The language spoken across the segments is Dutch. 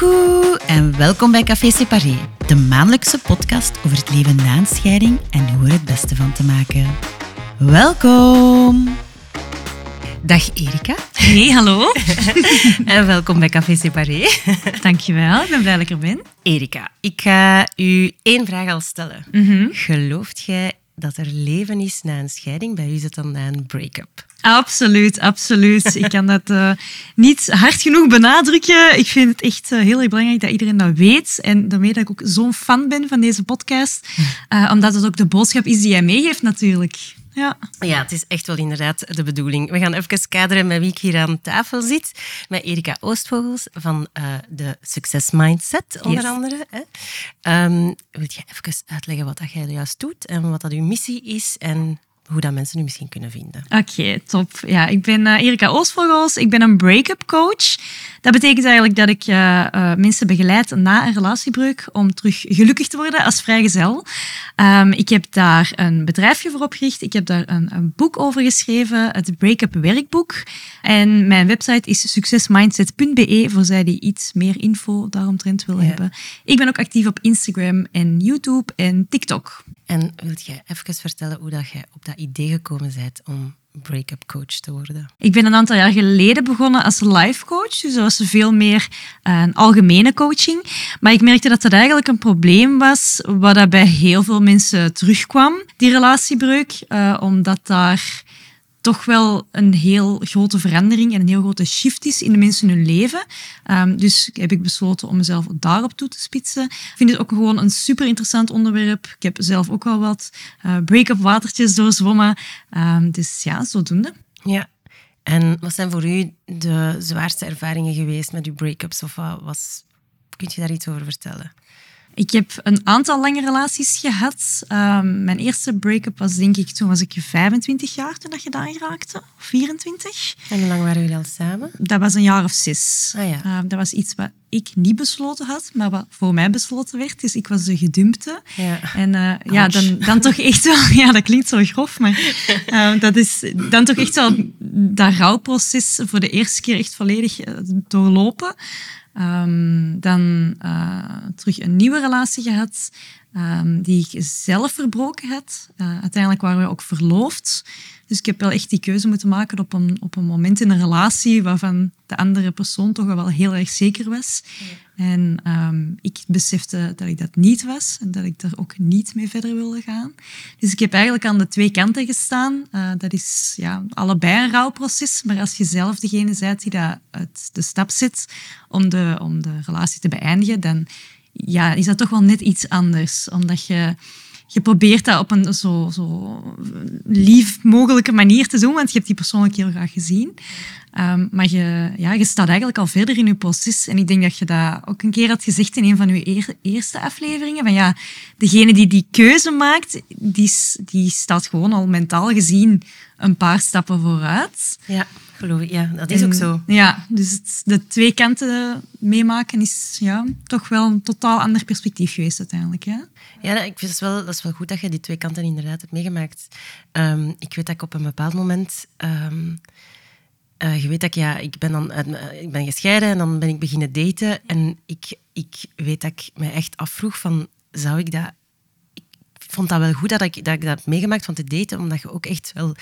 Coucou en welkom bij Café Separé, de maandelijkse podcast over het leven na een scheiding en hoe er het beste van te maken. Welkom! Dag Erika. Hey, hallo. en welkom bij Café Separé. Dankjewel, ik ben blij dat ik er ben. Erika, ik ga u één vraag al stellen. Mhm. Gelooft jij dat er leven is na een scheiding? Bij u is het dan na een break-up. Absoluut, absoluut. Ik kan dat eh, niet hard genoeg benadrukken. Ik vind het echt eh, heel erg belangrijk dat iedereen dat weet. En daarmee dat ik ook zo'n fan ben van deze podcast. Eh, omdat het ook de boodschap is die jij meegeeft natuurlijk. Ja. Ja, het is echt wel inderdaad de bedoeling. We gaan even kaderen met wie ik hier aan tafel zit. Met Erika Oostvogels van de Success Mindset, onder Yes. andere. Hè. Ehm, wil je even uitleggen wat dat jij juist doet en wat dat uw missie is en hoe dat mensen u misschien kunnen vinden? Oké, top. Ja, ik ben eh, Erika Oostvogels. Ik ben een break-up coach. Dat betekent eigenlijk dat ik eh, eh, mensen begeleid na een relatiebreuk om terug gelukkig te worden als vrijgezel. Ehm, ik heb daar een bedrijfje voor opgericht. Ik heb daar een, een boek over geschreven, het Break-up Werkboek. En mijn website is succesmindset.be voor zij die iets meer info daaromtrent willen hebben. Ik ben ook actief op Instagram en YouTube en TikTok. En wilt jij even vertellen hoe dat jij op dat idee gekomen bent om break-up coach te worden? Ik ben een aantal jaar geleden begonnen als life coach, dus dat was veel meer eh, een algemene coaching. Maar ik merkte dat dat eigenlijk een probleem was, wat bij heel veel mensen terugkwam, die relatiebreuk, eh, omdat daar toch wel een heel grote verandering en een heel grote shift is in de mensen hun leven. Ehm, dus heb ik besloten om mezelf daarop toe te spitsen. Ik vind het ook gewoon een super interessant onderwerp. Ik heb zelf ook al wat eh, break-up watertjes doorzwommen. Ehm, dus ja, zodoende. Ja. En wat zijn voor u de zwaarste ervaringen geweest met uw break-ups? Of wat was... Kun je daar iets over vertellen? Ik heb een aantal lange relaties gehad. Ehm, mijn eerste break-up was denk ik, toen was ik 25 jaar toen dat gedaan raakte. Of 24. En hoe lang waren jullie al samen? Dat was een jaar of zes. Ah ja. Ehm, dat was iets wat ik niet besloten had, maar wat voor mij besloten werd. Dus ik was de gedumpte. Ja. En eh, ja, dan, dan toch echt wel... Ja, dat klinkt zo grof, maar ehm, dat is dan toch echt wel dat rouwproces voor de eerste keer echt volledig eh, doorlopen. Ehm, dan eh, terug een nieuwe relatie gehad, ehm, die ik zelf verbroken had. Eh, uiteindelijk waren we ook verloofd. Dus ik heb wel echt die keuze moeten maken op een, op een moment in een relatie waarvan de andere persoon toch wel heel erg zeker was. En ehm, ik besefte dat ik dat niet was en dat ik daar ook niet mee verder wilde gaan. Dus ik heb eigenlijk aan de twee kanten gestaan. Eh, dat is ja, allebei een rouwproces, maar als je zelf degene bent die dat uit de stap zet om de, om de relatie te beëindigen, dan ja, is dat toch wel net iets anders. Omdat je, je probeert dat op een zo, zo lief mogelijke manier te doen, want je hebt die persoon ook heel graag gezien. Ehm, maar je, ja, je staat eigenlijk al verder in je proces. En ik denk dat je dat ook een keer had gezegd in een van je eer- eerste afleveringen. Van ja, degene die die keuze maakt, die, die staat gewoon al mentaal gezien een paar stappen vooruit. Ja, geloof ik. Ja, dat is ook zo. Ja, dus het, de twee kanten meemaken is ja, toch wel een totaal ander perspectief geweest uiteindelijk. Hè? Ja, ik vind het wel, dat is wel goed dat je die twee kanten inderdaad hebt meegemaakt. Ehm, ik weet dat ik op een bepaald moment... ehm, eh, je weet dat ik, ja, ik ben dan mijn- ik ben gescheiden en dan ben ik beginnen daten. En ik, ik weet dat ik me echt afvroeg van, zou ik dat... Ik vond dat wel goed dat ik dat, ik dat heb meegemaakt van te daten, omdat je ook echt wel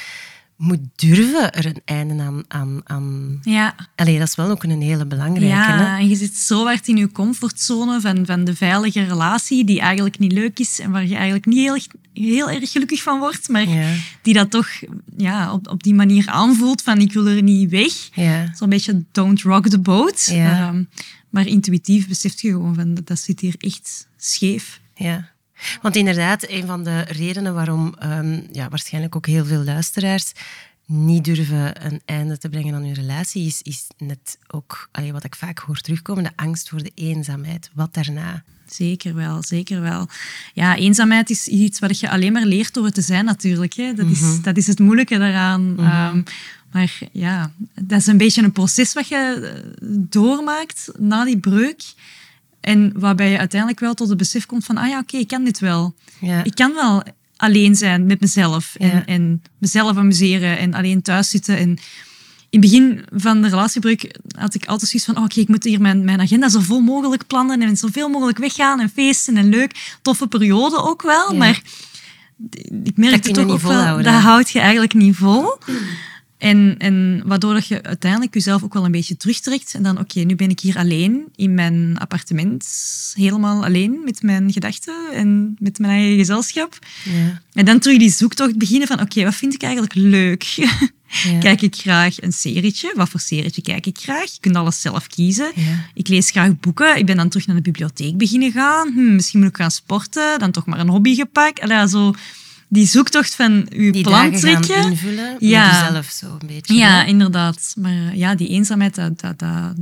moet durven er een einde aan... aan, aan... Ja, Allee, dat is wel ook een hele belangrijke. hè? Ja, en je zit zo hard in je comfortzone van, van de veilige relatie, die eigenlijk niet leuk is en waar je eigenlijk niet heel, erg- heel erg gelukkig van wordt, maar Ja. die dat toch ja, op, op die manier aanvoelt van ik wil er niet weg. Ja. Zo'n beetje don't rock the boat. Ja. Ehm, maar intuïtief beseft je gewoon van dat, dat zit hier echt scheef. Ja. Want inderdaad, een van de redenen waarom ehm, ja, waarschijnlijk ook heel veel luisteraars niet durven een einde te brengen aan hun relatie, is, is net ook allee, wat ik vaak hoor terugkomen, de angst voor de eenzaamheid. Wat daarna? Zeker wel, zeker wel. Ja, eenzaamheid is iets wat je alleen maar leert door het te zijn natuurlijk. Hè. Dat, is, dat is het moeilijke daaraan. Ehm, maar ja, dat is een beetje een proces wat je eh, doormaakt na die breuk. En waarbij je uiteindelijk wel tot het besef komt van, ah ja, oké, ik kan dit wel. Ja. Ik kan wel alleen zijn met mezelf en, Ja. en mezelf amuseren en alleen thuis zitten. En in het begin van de relatiebreuk had ik altijd zoiets van, oh, oké, ik moet hier mijn, mijn agenda zo vol mogelijk plannen en zoveel mogelijk weggaan en feesten en leuk. Toffe periode ook wel, Ja. maar ik merkte kun je toch niet ook wel, dat houd je eigenlijk niet vol. En, en waardoor dat je uiteindelijk jezelf ook wel een beetje terugtrekt. En dan, oké, nu ben ik hier alleen in mijn appartement. Helemaal alleen met mijn gedachten en met mijn eigen gezelschap. Ja. En dan terug die zoektocht beginnen van, oké, wat vind ik eigenlijk leuk? Ja. Kijk ik graag een serietje? Wat voor serietje kijk ik graag? Je kunt alles zelf kiezen. Ja. Ik lees graag boeken. Ik ben dan terug naar de bibliotheek beginnen gaan. Hm, misschien moet ik gaan sporten. Dan toch maar een hobby gepakt. Allee, zo die zoektocht van je Die plan dagen gaan trekken. invullen Ja. jezelf zo een beetje. Ja, hè? inderdaad. Maar ja, die eenzaamheid, dat, dat, dat,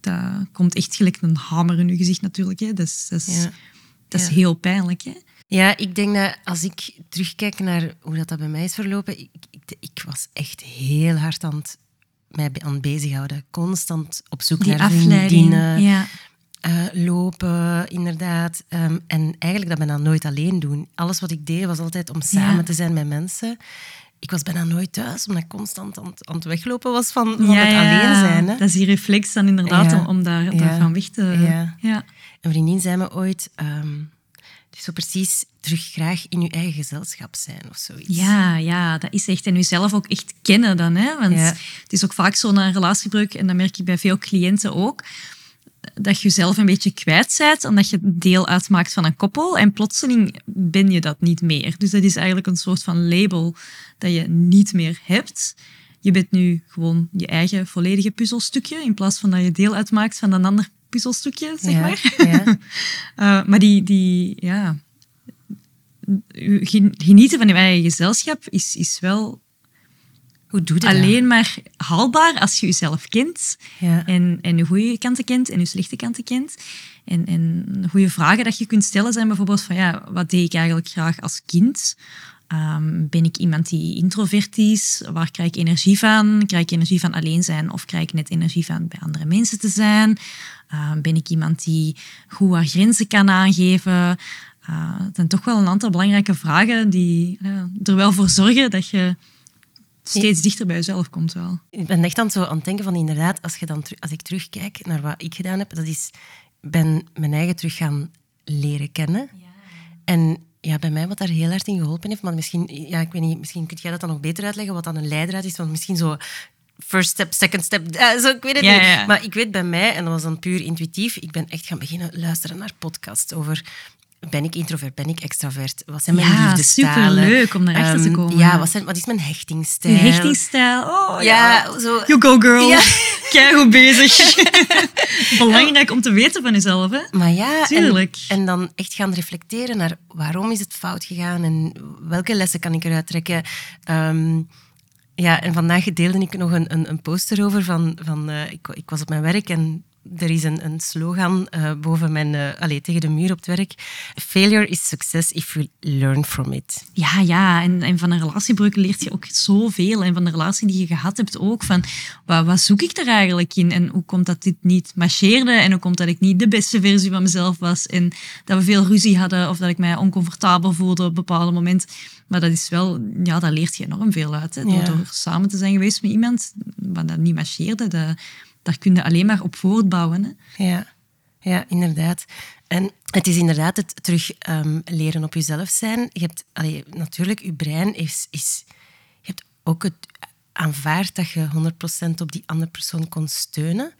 dat komt echt gelijk een hamer in je gezicht natuurlijk. Hè. Dat is, dat is, Ja. dat is Ja. heel pijnlijk. Hè. Ja, ik denk dat als ik terugkijk naar hoe dat, dat bij mij is verlopen, ik, ik, ik was echt heel hard aan het, mij aan het bezighouden. Constant op zoek Die naar afleiding. vriendinnen, Ja. Eh, lopen, inderdaad. Ehm, en eigenlijk dat bijna nooit alleen doen. Alles wat ik deed was altijd om samen Ja. te zijn met mensen. Ik was bijna nooit thuis, omdat ik constant aan, het- aan het weglopen was van, van ja, het alleen zijn. Hè. Dat is die reflex dan inderdaad om, om daar, daarvan weg te... Ja. Ja. Een vriendin zei me ooit, dus zo precies terug graag in je eigen gezelschap zijn of zoiets. Ja, ja, dat is echt. En jezelf ook echt kennen dan. Hè? Want Ja. het is ook vaak zo na een relatiebreuk, en dat merk ik bij veel cliënten ook, dat je jezelf een beetje kwijt bent, omdat je deel uitmaakt van een koppel. En plotseling ben je dat niet meer. Dus dat is eigenlijk een soort van label dat je niet meer hebt. Je bent nu gewoon je eigen volledige puzzelstukje, in plaats van dat je deel uitmaakt van een ander puzzelstukje, zeg Ja, maar. ja. Eh, maar die, die ja, gen- genieten van je eigen gezelschap is, is wel Hoe doe je dat? alleen maar haalbaar als je jezelf kent Ja. en, en je goede kanten kent en je slechte kanten kent. En, en goede vragen dat je kunt stellen zijn bijvoorbeeld van ja, wat deed ik eigenlijk graag als kind? Ehm, ben ik iemand die introvert is? Waar krijg ik energie van? Krijg ik energie van alleen zijn of krijg ik net energie van bij andere mensen te zijn? Ehm, ben ik iemand die goed haar grenzen kan aangeven? Uh, het zijn toch wel een aantal belangrijke vragen die ja, er wel voor zorgen dat je steeds dichter bij jezelf komt wel. Ik ben echt aan het, zo aan het denken van inderdaad, als, je dan als ik terugkijk naar wat ik gedaan heb, dat is, ben mijn eigen terug gaan leren kennen. En ja, bij mij wat daar heel hard in geholpen heeft, maar misschien, ja, ik weet niet, misschien kun jij dat dan nog beter uitleggen, wat dan een leidraad is, want misschien zo first step, second step, eh, zo, ik weet het Ja, niet. ja. Maar ik weet bij mij, en dat was dan puur intuïtief, ik ben echt gaan beginnen luisteren naar podcasts over... Ben ik introvert? Ben ik extravert? Wat zijn mijn Ja, liefdestalen? superleuk om daarachter te Ehm, komen. Ja, wat, zijn, wat is mijn hechtingsstijl? Je hechtingsstijl. Oh ja. Ja, zo... You go girl. Ja. Kei goed bezig. Belangrijk om te weten van jezelf. Hè? Maar ja, en, Tuurlijk. en dan echt gaan reflecteren naar waarom is het fout gegaan en welke lessen kan ik eruit trekken. Ehm, ja, en vandaag deelde ik nog een, een, een poster over van, van eh, ik, ik was op mijn werk en er is een, een slogan eh, boven mijn, eh allee, tegen de muur op het werk. Failure is success if you learn from it. Ja, ja. En, en van een relatiebreuk leert je ook zoveel. En van de relatie die je gehad hebt ook. Van, wat, wat zoek ik er eigenlijk in? En hoe komt dat dit niet marcheerde? En hoe komt dat ik niet de beste versie van mezelf was? En dat we veel ruzie hadden of dat ik mij oncomfortabel voelde op een bepaald moment. Maar dat is wel... Ja, daar leert je enorm veel uit. Hè? Door, Ja. door samen te zijn geweest met iemand wat dat niet marcheerde. Dat, daar kun je alleen maar op voortbouwen. Hè? Ja, ja inderdaad. En het is inderdaad het terug ehm, leren op jezelf zijn. Je hebt, allee, natuurlijk, je brein is, is... Je hebt ook het aanvaard dat je 100% op die andere persoon kon steunen.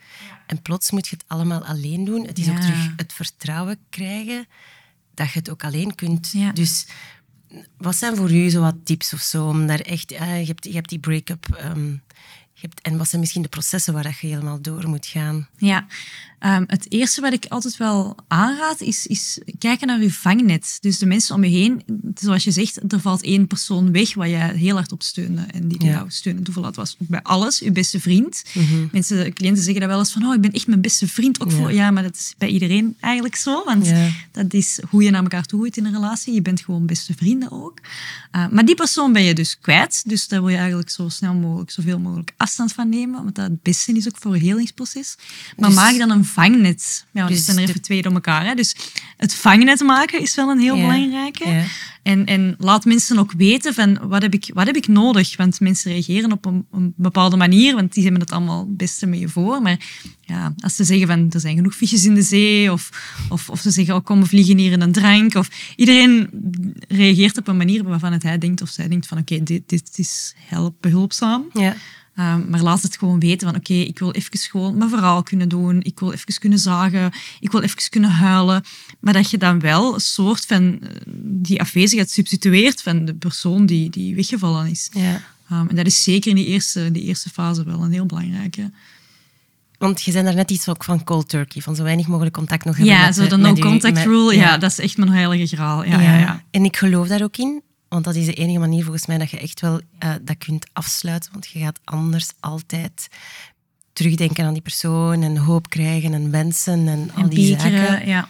En plots moet je het allemaal alleen doen. Het is ook terug het vertrouwen krijgen dat je het ook alleen kunt. Ja. Dus wat zijn voor u zo wat tips of zo? Om daar echt, eh, je, hebt, je hebt die break-up. ehm, en wat zijn misschien de processen waar je helemaal door moet gaan? Ja, Ehm, het eerste wat ik altijd wel aanraad is, is kijken naar je vangnet. Dus de mensen om je heen, zoals je zegt, er valt één persoon weg waar je heel hard op steunde. En die, Ja. jou steunde. Toevallig was bij alles, je beste vriend. Mensen, cliënten zeggen dat wel eens van, oh, ik ben echt mijn beste vriend. Ook Ja. voor, ja, maar dat is bij iedereen eigenlijk zo. Want Ja. dat is hoe je naar elkaar toe groeit in een relatie. Je bent gewoon beste vrienden ook. Uh, maar die persoon ben je dus kwijt. Dus daar wil je eigenlijk zo snel mogelijk, zoveel mogelijk afstand van nemen, want dat het beste is ook voor het helingsproces. Maar dus, maak dan een vangnet. Ja, dus zijn er even twee door elkaar. Hè. Dus het vangnet maken is wel een heel belangrijke. Ja. En, en laat mensen ook weten van wat heb, ik, wat heb ik nodig? Want mensen reageren op een, een bepaalde manier, want die hebben het allemaal het beste mee voor. Maar ja, als ze zeggen van er zijn genoeg visjes in de zee, of, of, of ze zeggen oh, kom we vliegen hier in een drank, of iedereen reageert op een manier waarvan het hij denkt of zij denkt van oké, dit, dit is help, behulpzaam. Ja. Ehm, maar laat het gewoon weten van oké, ik wil even gewoon mijn verhaal kunnen doen. Ik wil even kunnen zagen. Ik wil even kunnen huilen. Maar dat je dan wel een soort van eh, die afwezigheid substitueert van de persoon die, die weggevallen is. Ja. Ehm, en dat is zeker in die eerste, die eerste fase wel een heel belangrijke. Want je zei daar net iets ook van cold turkey, van zo weinig mogelijk contact nog hebben ja, met, zo de no-contact rule, ja. dat is echt mijn heilige graal. Ja, ja. Ja, En ik geloof daar ook in. Want dat is de enige manier volgens mij dat je echt wel uh, dat kunt afsluiten. Want je gaat anders altijd terugdenken aan die persoon en hoop krijgen en wensen en, al die zaken. Ja.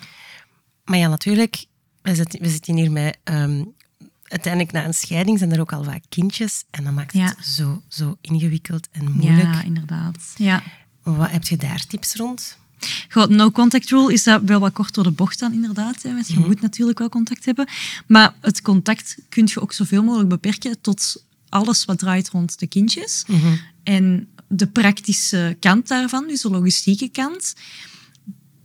Maar ja, natuurlijk, we zitten, we zitten hier met... Um, uiteindelijk na een scheiding zijn er ook al vaak kindjes. En dat maakt het zo, zo ingewikkeld en moeilijk. Ja, inderdaad. Ja. Wat heb je daar tips rond? Goed, no contact rule is dat wel wat kort door de bocht dan inderdaad. Hè, want je mhm. moet natuurlijk wel contact hebben. Maar het contact kun je ook zoveel mogelijk beperken tot alles wat draait rond de kindjes. Mhm. En de praktische kant daarvan, dus de logistieke kant.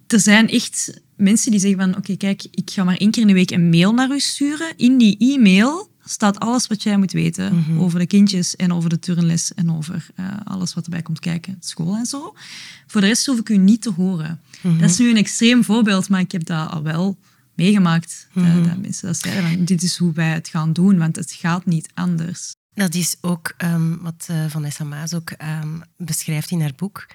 Er zijn echt mensen die zeggen van oké, kijk, ik ga maar één keer in de week een mail naar u sturen. In die e-mail staat alles wat jij moet weten mhm. over de kindjes en over de turnles en over uh, alles wat erbij komt kijken, school en zo. Voor de rest hoef ik u niet te horen. Mhm. Dat is nu een extreem voorbeeld, maar ik heb dat al wel meegemaakt. Mm -hmm. dat, mensen dat zeiden, van, dit is hoe wij het gaan doen, want het gaat niet anders. Dat is ook um, wat uh, Vanessa Maas ook um, beschrijft in haar boek.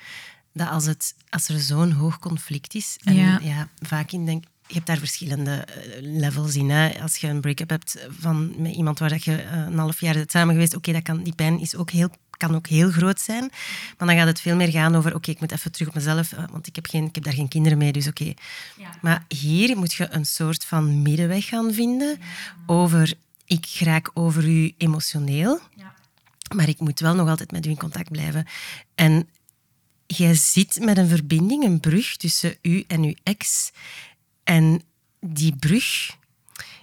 Dat als, het, als er zo'n hoog conflict is, en ja. ja vaak in denk, je hebt daar verschillende eh, levels in. Hè. Als je een break-up hebt van, met iemand waar je eh, een half jaar bent samen geweest, oké, dat kan die pijn is ook heel, kan ook heel groot zijn. Maar dan gaat het veel meer gaan over, oké, ik moet even terug op mezelf, eh, want ik heb, geen, ik heb daar geen kinderen mee, dus oké. Ja. Maar hier moet je een soort van middenweg gaan vinden over, ik raak over u emotioneel, ja. maar ik moet wel nog altijd met u in contact blijven. En jij zit met een verbinding, een brug tussen u en uw ex. En die brug,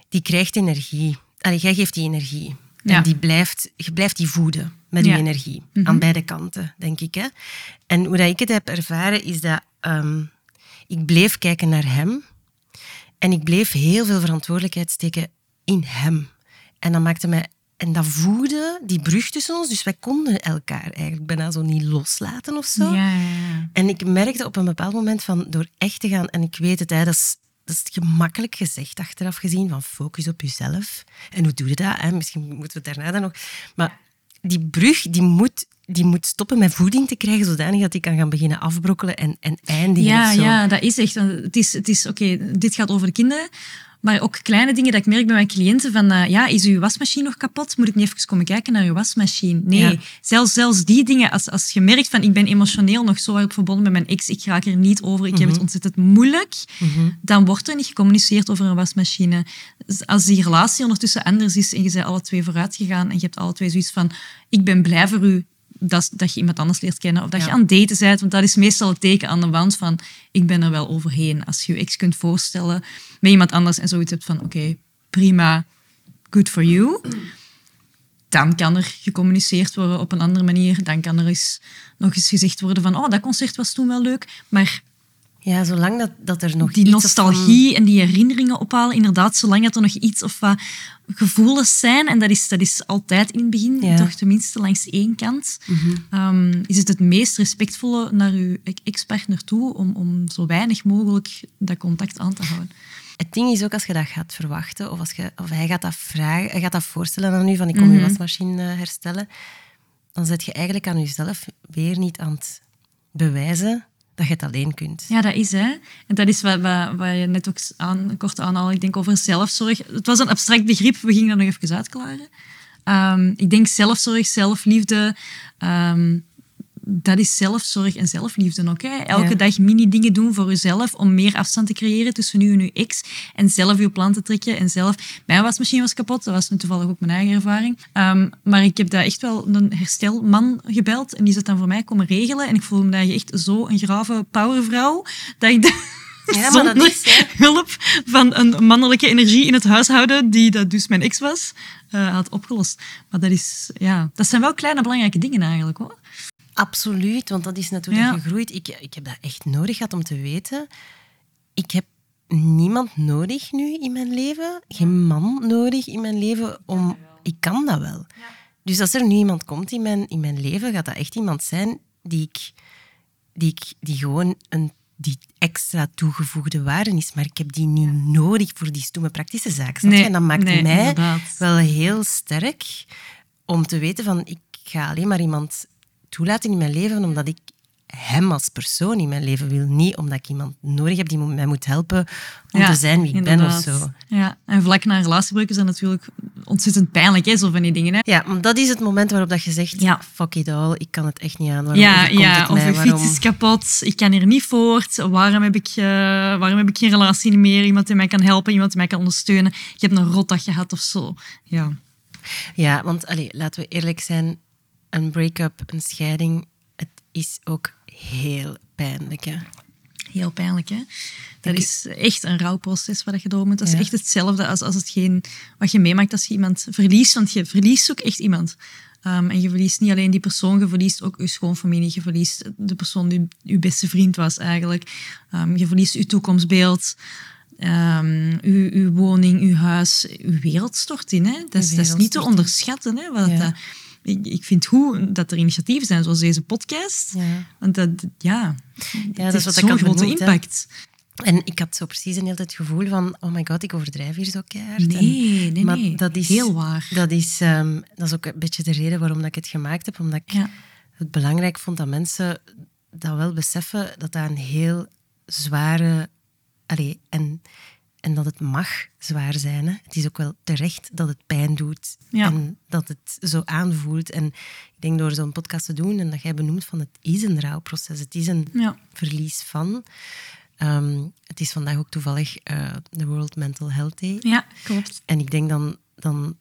die krijgt energie. Allee, jij geeft die energie. En die blijft, je blijft die voeden met je energie. Aan mhm. beide kanten, denk ik. Hè? En hoe dat ik het heb ervaren, is dat ehm, ik bleef kijken naar hem. En ik bleef heel veel verantwoordelijkheid steken in hem. En dat maakte mij... En dat die brug tussen ons. Dus wij konden elkaar eigenlijk bijna zo niet loslaten of zo. Ja, ja, en ik merkte op een bepaald moment van door echt te gaan... En ik weet het, hè, dat is dat is gemakkelijk gezegd achteraf gezien, van focus op jezelf. En hoe doe je dat? Hè? Misschien moeten we het daarna dan nog... Maar die brug die moet, die moet stoppen met voeding te krijgen, zodanig dat die kan gaan beginnen afbrokkelen en, en eindigen. Ja, ja, dat is echt... Het is, het is oké, dit gaat over de kinderen, maar ook kleine dingen dat ik merk bij mijn cliënten van, uh, ja, is uw wasmachine nog kapot? Moet ik niet even komen kijken naar uw wasmachine? Nee, zelfs, zelfs die dingen, als, als je merkt van, ik ben emotioneel nog zo erg verbonden met mijn ex, ik raak er niet over, ik heb het mhm. ontzettend moeilijk, mhm. dan wordt er niet gecommuniceerd over een wasmachine. Als die relatie ondertussen anders is en je bent alle twee vooruit gegaan en je hebt alle twee zoiets van, ik ben blij voor u, dat, dat je iemand anders leert kennen of dat je aan het daten bent. Want dat is meestal het teken aan de wand van ik ben er wel overheen. Als je je ex kunt voorstellen met iemand anders en zoiets hebt van oké, prima, good for you. Dan kan er gecommuniceerd worden op een andere manier. Dan kan er eens, nog eens gezegd worden van oh, dat concert was toen wel leuk. Maar ja, zolang dat, dat er nog Die nostalgie en die herinneringen ophalen, inderdaad, zolang dat er nog iets of wat gevoelens zijn, en dat is, dat is altijd in het begin, toch tenminste langs één kant, mhm. ehm, is het het meest respectvolle naar uw ex-partner toe om, om zo weinig mogelijk dat contact aan te houden. Het ding is ook als je dat gaat verwachten, of, als je, of hij gaat dat vragen, hij gaat dat voorstellen aan u, van ik kom mm je wasmachine eh, herstellen, dan zet je eigenlijk aan jezelf weer niet aan het bewijzen dat je het alleen kunt. Ja, dat is hè. En dat is wat, wat, wat je net ook aan, kort aanhaalde, ik denk over zelfzorg. Het was een abstract begrip, we gingen dat nog even uitklaren. Um, ik denk zelfzorg, zelfliefde, um, dat is zelfzorg en zelfliefde ook. Hè? Elke dag mini-dingen doen voor jezelf om meer afstand te creëren tussen u en uw ex. En zelf uw plan te trekken. En zelf... Mijn wasmachine was kapot. Dat was nu toevallig ook mijn eigen ervaring. Ehm, maar ik heb daar echt wel een herstelman gebeld. En die is het dan voor mij komen regelen. En ik voelde me daar echt zo een grave powervrouw. Dat ik... Ja, maar dat is, hulp van een mannelijke energie in het huishouden, die dat dus mijn ex was, uh, had opgelost. Maar dat, is, ja, dat zijn wel kleine belangrijke dingen eigenlijk hoor. Absoluut, want dat is natuurlijk ja. gegroeid. Ik, ik heb dat echt nodig gehad om te weten. Ik heb niemand nodig nu in mijn leven, geen man nodig in mijn leven. Om, ik kan dat wel. Dus als er nu iemand komt in mijn, in mijn leven, gaat dat echt iemand zijn die, ik, die, ik, die gewoon een die extra toegevoegde waarde is, maar ik heb die niet nodig voor die stomme praktische zaken. Nee, en dat maakt mij wel heel sterk om te weten van ik ga alleen maar iemand toelaten in mijn leven omdat ik hem als persoon in mijn leven wil. Niet omdat ik iemand nodig heb die mij moet helpen om te zijn wie ik ben of zo. Ja, en vlak na een relatiebreuk is dat natuurlijk ontzettend pijnlijk, hè, zo van die dingen. Hè? Ja, maar dat is het moment waarop dat je zegt, ja. fuck it all, ik kan het echt niet aan. Waarom ja, ja of je fiets is kapot, ik kan hier niet voort. Waarom heb, ik, uh, waarom heb ik geen relatie meer? Iemand die mij kan helpen, iemand die mij kan ondersteunen. Je hebt een rotdag gehad of zo. Ja, ja want allez, laten we eerlijk zijn, een break-up, een scheiding, het is ook heel pijnlijk. Hè? Heel pijnlijk, hè? Dat is echt een rouwproces wat je door moet. Dat is echt hetzelfde als, als hetgeen wat je meemaakt als je iemand verliest. Want je verliest ook echt iemand. Um, en je verliest niet alleen die persoon, je verliest ook je schoonfamilie. Je verliest de persoon die je beste vriend was eigenlijk. Um, je verliest je toekomstbeeld. Um, uw, uw, woning, uw huis, uw wereld stort in. Hè? Dat, is, dat is niet te onderschatten. Hè? Wat ja ik, ik vind goed dat er initiatieven zijn zoals deze podcast. Ja. Want dat, ja, ja dat is wat zo'n grote impact. En ik had zo precies een hele tijd het gevoel van, oh my god, ik overdrijf hier zo keihard. Nee, nee, maar nee. Dat is, Heel waar. Dat is, um, dat is ook een beetje de reden waarom dat ik het gemaakt heb. Omdat ik ja. het belangrijk vond dat mensen dat wel beseffen, dat dat een heel zware... Allee, en en dat het mag zwaar zijn. Hè. Het is ook wel terecht dat het pijn doet en dat het zo aanvoelt. En ik denk door zo'n podcast te doen en dat jij benoemt van het is een rouwproces, het is een verlies van. Ehm, het is vandaag ook toevallig uh, de World Mental Health Day. Ja, klopt. En ik denk dan, dan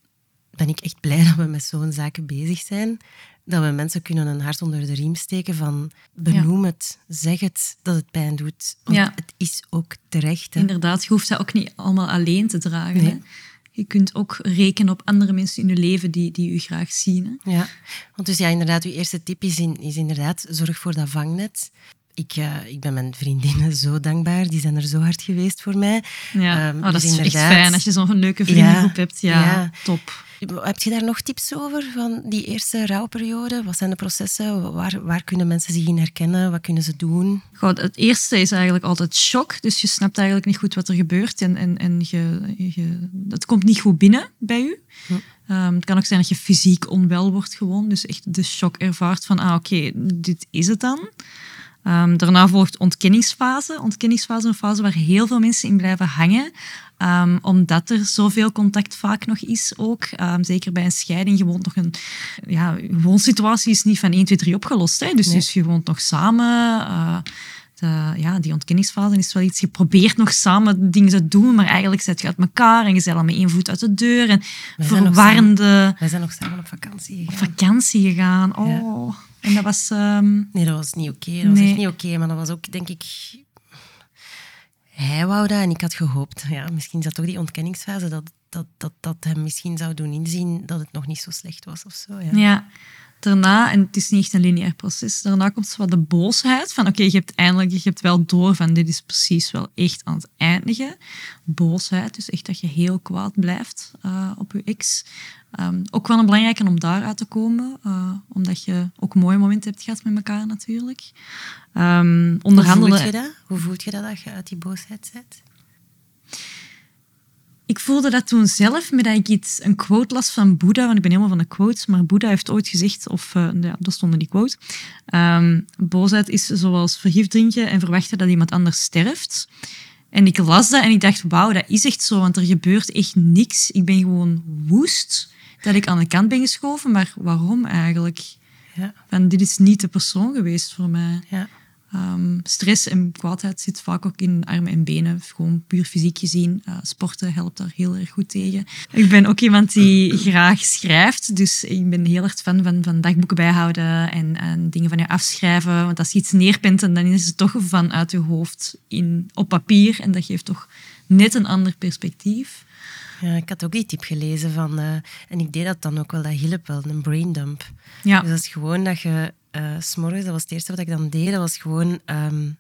ben ik echt blij dat we met zo'n zaken bezig zijn dat we mensen kunnen een hart onder de riem steken van benoem het, zeg het dat het pijn doet. Want ja. het is ook terecht. Hè. Inderdaad, je hoeft dat ook niet allemaal alleen te dragen. Hè? Je kunt ook rekenen op andere mensen in je leven die, die u graag zien. Hè? Ja, want dus ja, inderdaad, uw eerste tip is, in, is inderdaad zorg voor dat vangnet. Ik, uh, ik ben mijn vriendinnen zo dankbaar. Die zijn er zo hard geweest voor mij. Ja, um, oh, dat dus is echt fijn als je zo'n leuke vriendengroep hebt. Ja, ja, top. Heb je daar nog tips over van die eerste rouwperiode? Wat zijn de processen? Waar, waar kunnen mensen zich in herkennen? Wat kunnen ze doen? Goed, het eerste is eigenlijk altijd shock. Dus je snapt eigenlijk niet goed wat er gebeurt. En, en, en je, je, het komt niet goed binnen bij je. Hm. Um, het kan ook zijn dat je fysiek onwel wordt gewoon. Dus echt de shock ervaart van, ah oké, dit is het dan. Um, daarna volgt ontkenningsfase. Ontkenningsfase is een fase waar heel veel mensen in blijven hangen. Um, omdat er zoveel contact vaak nog is ook. Um, zeker bij een scheiding. Je woont nog een... Ja, je woonsituatie is niet van 1, 2, 3 opgelost. Hè? Dus, dus je woont nog samen. Uh, de, ja, die ontkenningsfase is wel iets. Je probeert nog samen dingen te doen, maar eigenlijk zet je uit elkaar en je zit al met één voet uit de deur. En verwarrende... Wij zijn nog samen op vakantie gegaan. Op vakantie gegaan, oh... Ja. En dat was... Um... Nee, dat was niet oké. Okay. Dat was echt niet oké. maar dat was ook, denk ik... Hij wou dat en ik had gehoopt. Ja, misschien is dat toch die ontkenningsfase dat, dat, dat, dat hem misschien zou doen inzien dat het nog niet zo slecht was of zo. Ja. ja. Daarna, en het is niet echt een lineair proces, daarna komt wat de boosheid van oké, je hebt eindelijk, je hebt wel door van dit is precies wel echt aan het eindigen. Boosheid, dus echt dat je heel kwaad blijft uh, op je ex. Um, ook wel een belangrijke om daaruit te komen, uh, omdat je ook mooie momenten hebt gehad met elkaar natuurlijk. Um, onderhandelen... Hoe voelt je dat? Hoe voelt je dat, dat je uit die boosheid zit? Ik voelde dat toen zelf, met dat ik iets, een quote las van Boeddha, want ik ben helemaal van de quotes, maar Boeddha heeft ooit gezegd, of uh, ja, dat stond in die quote, um, boosheid is zoals vergif drinken en verwachten dat iemand anders sterft. En ik las dat en ik dacht, wauw, dat is echt zo, want er gebeurt echt niks. Ik ben gewoon woest dat ik aan de kant ben geschoven, maar waarom eigenlijk? Ja. Van, dit is niet de persoon geweest voor mij. Ja. Ehm, stress en kwaadheid zit vaak ook in armen en benen, gewoon puur fysiek gezien. Uh, sporten helpt daar heel erg goed tegen. Ik ben ook iemand die graag schrijft, dus ik ben heel erg fan van, van dagboeken bijhouden en, en dingen van je afschrijven. Want als je iets neerpent, dan is het toch vanuit je hoofd in, op papier en dat geeft toch net een ander perspectief. Ja, ik had ook die tip gelezen van, uh, en ik deed dat dan ook wel, dat hielp wel, een braindump. Ja. Dus dat is gewoon dat je uh, s'morgens, dat was het eerste wat ik dan deed, dat was gewoon, um,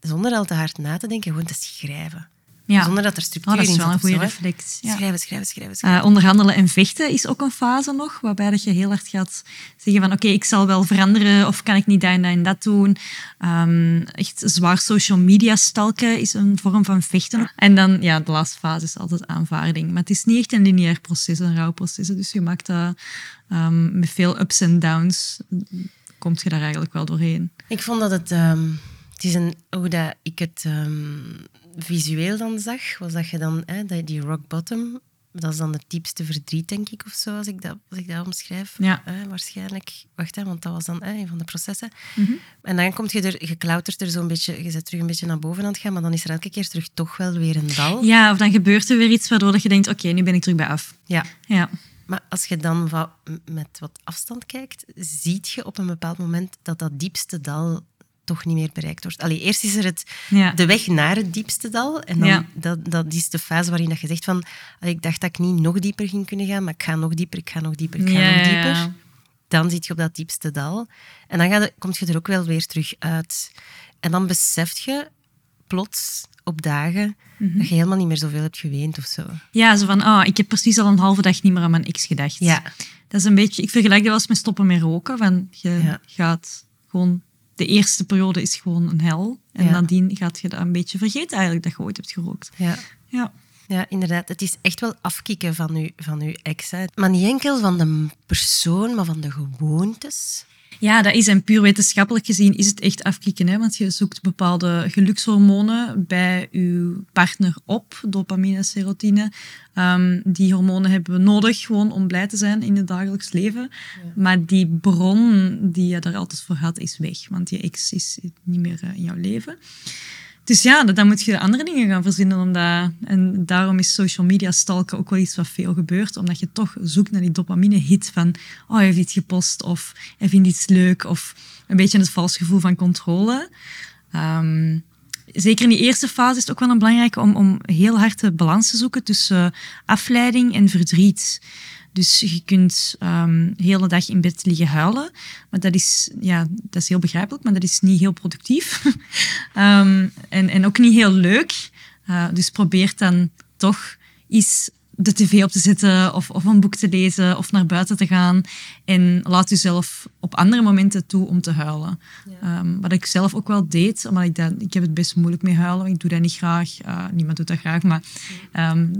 zonder al te hard na te denken, gewoon te schrijven. Ja. Zonder dat er structuur oh, dat is in wel een goede reflex. Ja. Schrijven, schrijven, schrijven. schrijven. Uh, onderhandelen en vechten is ook een fase nog, waarbij dat je heel hard gaat zeggen van oké, ik zal wel veranderen of kan ik niet dat en dat en dat doen. Um, echt zwaar social media stalken is een vorm van vechten. En dan, ja, de laatste fase is altijd aanvaarding. Maar het is niet echt een lineair proces, een rouwproces. Dus je maakt dat um, met veel ups en downs, komt je daar eigenlijk wel doorheen. Ik vond dat het... Um, het is een, hoe dat ik het um, visueel dan zag, was dat je dan hè, dat die rock bottom, dat is dan het diepste verdriet, denk ik, of zo, als ik dat, als ik dat omschrijf. Ja. Eh, waarschijnlijk. Wacht, hè, want dat was dan eh, een van de processen. Mm -hmm. En dan komt je er, je klautert er zo'n beetje, je zet terug een beetje naar boven aan het gaan, maar dan is er elke keer terug toch wel weer een dal. Ja, of dan gebeurt er weer iets waardoor dat je denkt, oké, okay, nu ben ik terug bij af. Ja. ja. Maar als je dan wat, met wat afstand kijkt, ziet je op een bepaald moment dat dat diepste dal toch niet meer bereikt wordt. Allee, eerst is er het, ja. de weg naar het diepste dal. En dan, ja. dat, dat is de fase waarin dat je zegt van... Allee, ik dacht dat ik niet nog dieper ging kunnen gaan, maar ik ga nog dieper, ik ga nog dieper, ik ga ja, nog dieper. Dan zit je op dat diepste dal. En dan je, kom je er ook wel weer terug uit. En dan besef je plots op dagen mm -hmm. dat je helemaal niet meer zoveel hebt geweend of zo. Ja, zo van, oh, ik heb precies al een halve dag niet meer aan mijn ex gedacht. Ja. Dat is een beetje... Ik vergelijk dat wel eens met stoppen met roken. Van, je ja. gaat gewoon... De eerste periode is gewoon een hel. En Ja. nadien gaat je dat een beetje vergeten eigenlijk, dat je ooit hebt gerookt. Ja. Ja. Ja, inderdaad. Het is echt wel afkicken van uw, van uw ex. Hè. Maar niet enkel van de persoon, maar van de gewoontes. Ja, dat is en puur wetenschappelijk gezien is het echt afkicken. Hè? Want je zoekt bepaalde gelukshormonen bij je partner op, dopamine, serotine. Um, die hormonen hebben we nodig gewoon om blij te zijn in het dagelijks leven. Ja. Maar die bron die je daar altijd voor had, is weg. Want je ex is niet meer uh, in jouw leven. Dus ja, dan moet je andere dingen gaan verzinnen. Omdat, en daarom is social media stalken ook wel iets wat veel gebeurt. Omdat je toch zoekt naar die dopamine-hit van... Oh, hij heeft iets gepost of hij vindt iets leuk. Of een beetje het vals gevoel van controle. Um, zeker in die eerste fase is het ook wel een belangrijke om, om heel hard de balans te zoeken tussen uh, afleiding en verdriet. Dus je kunt um, de hele dag in bed liggen huilen. Maar dat is, ja, dat is heel begrijpelijk, maar dat is niet heel productief. um, en, en ook niet heel leuk. Uh, dus probeer dan toch eens de tv op te zetten of, of een boek te lezen of naar buiten te gaan. En laat jezelf op andere momenten toe om te huilen. Ja. Um, wat ik zelf ook wel deed, omdat ik, dat, ik heb het best moeilijk mee huilen. Ik doe dat niet graag. Uh, niemand doet dat graag. Maar um,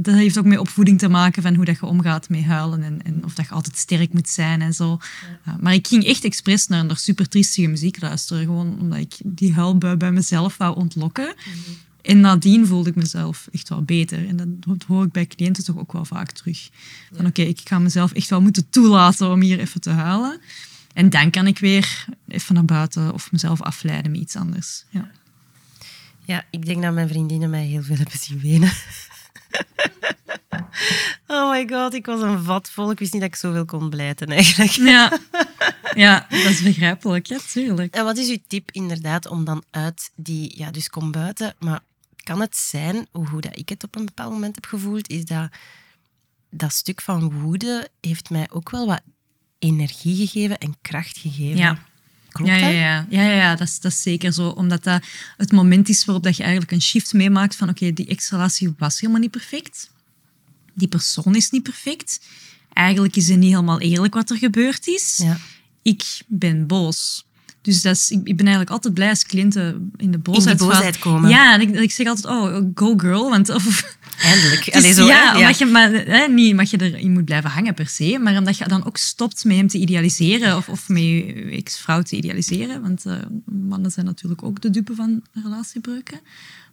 dat heeft ook met opvoeding te maken van hoe dat je omgaat met huilen. En, en of dat je altijd sterk moet zijn en zo. Ja. Uh, maar ik ging echt expres naar, naar super triestige muziek luisteren. Gewoon omdat ik die huilbui bij mezelf wou ontlokken. Mm -hmm. En nadien voelde ik mezelf echt wel beter. En dat hoor ik bij cliënten toch ook wel vaak terug. Van oké, okay, ik ga mezelf echt wel moeten toelaten om hier even te huilen. En dan kan ik weer even naar buiten of mezelf afleiden met iets anders. Ja, ja ik denk dat mijn vriendinnen mij heel veel hebben zien wenen. Oh my god, ik was een vat vol. Ik wist niet dat ik zoveel kon blijten eigenlijk. Ja, ja dat is begrijpelijk, ja, tuurlijk. En wat is uw tip inderdaad om dan uit die... Ja, dus kom buiten, maar kan het zijn, hoe dat ik het op een bepaald moment heb gevoeld, is dat dat stuk van woede heeft mij ook wel wat energie gegeven en kracht gegeven. Ja. Klopt ja, ja, ja, ja, ja, ja dat, is, dat is zeker zo. Omdat dat het moment is waarop dat je eigenlijk een shift meemaakt van oké, okay, die ex-relatie was helemaal niet perfect. Die persoon is niet perfect. Eigenlijk is het niet helemaal eerlijk wat er gebeurd is. Ja. Ik ben boos. Dus dat is, ik, ik ben eigenlijk altijd blij als cliënten in de boosheid, in de boosheid komen. Ja, en ik, ik zeg altijd, oh, go girl. Want, of, Eindelijk. dus, Allee, zo, ja, omdat je, maar, hè, niet omdat je erin moet blijven hangen per se, maar omdat je dan ook stopt met hem te idealiseren of, of met je ex-vrouw te idealiseren. Want uh, mannen zijn natuurlijk ook de dupe van relatiebreuken.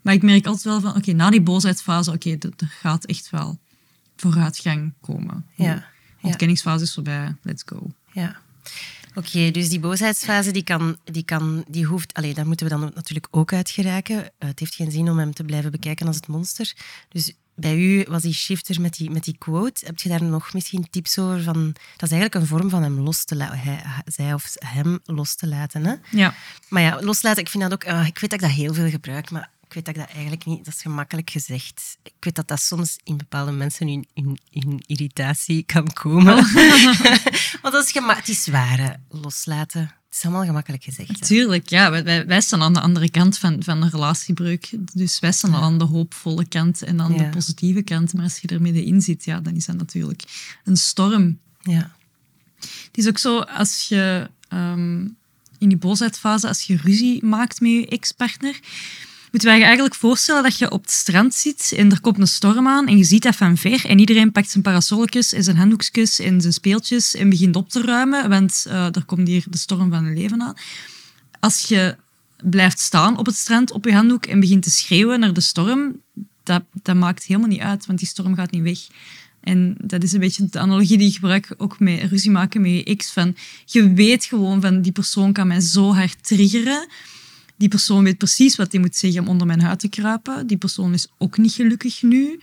Maar ik merk altijd wel van, oké, okay, na die boosheidsfase, oké, okay, er gaat echt wel vooruitgang komen. Ja. De ontkenningsfase is voorbij, let's go. Ja. Oké, dus die boosheidsfase, die, kan, die, kan, die hoeft... Allee, daar moeten we dan natuurlijk ook uit geraken. Eh, het heeft geen zin om hem te blijven bekijken als het monster. Dus bij u was die shifter met die, met die quote. Heb je daar nog misschien tips over? Van, dat is eigenlijk een vorm van hem los te laten. Zij of hem los te laten. Hè? Ja. Maar ja, loslaten, ik vind dat ook... ah, ik weet dat ik dat heel veel gebruik, maar ik weet dat ik dat eigenlijk niet... Dat is gemakkelijk gezegd. Ik weet dat dat soms in bepaalde mensen in, in, in irritatie kan komen. Want dat is, gema- het is waar, loslaten. Het is allemaal gemakkelijk gezegd. Tuurlijk, ja. Wij- Wij, staan aan de andere kant van, van een relatiebreuk. Dus wij staan al aan de hoopvolle kant en aan Ja. de positieve kant. Maar als je er middenin zit, ja, dan is dat natuurlijk een storm. Ja. Het is ook zo, als je ehm, in die boosheidfase, als je ruzie maakt met je ex-partner, moeten wij je eigenlijk voorstellen dat je op het strand zit en er komt een storm aan en je ziet dat van ver en iedereen pakt zijn parasolletjes en zijn handdoekjes en zijn speeltjes en begint op te ruimen, want eh, er komt hier de storm van hun leven aan. Als je blijft staan op het strand op je handdoek en begint te schreeuwen naar de storm, dat, dat maakt helemaal niet uit, want die storm gaat niet weg. En dat is een beetje de analogie die ik gebruik ook met ruzie maken met je ex. Van, je weet gewoon van die persoon kan mij zo hard triggeren. Die persoon weet precies wat hij moet zeggen om onder mijn huid te kruipen. Die persoon is ook niet gelukkig nu.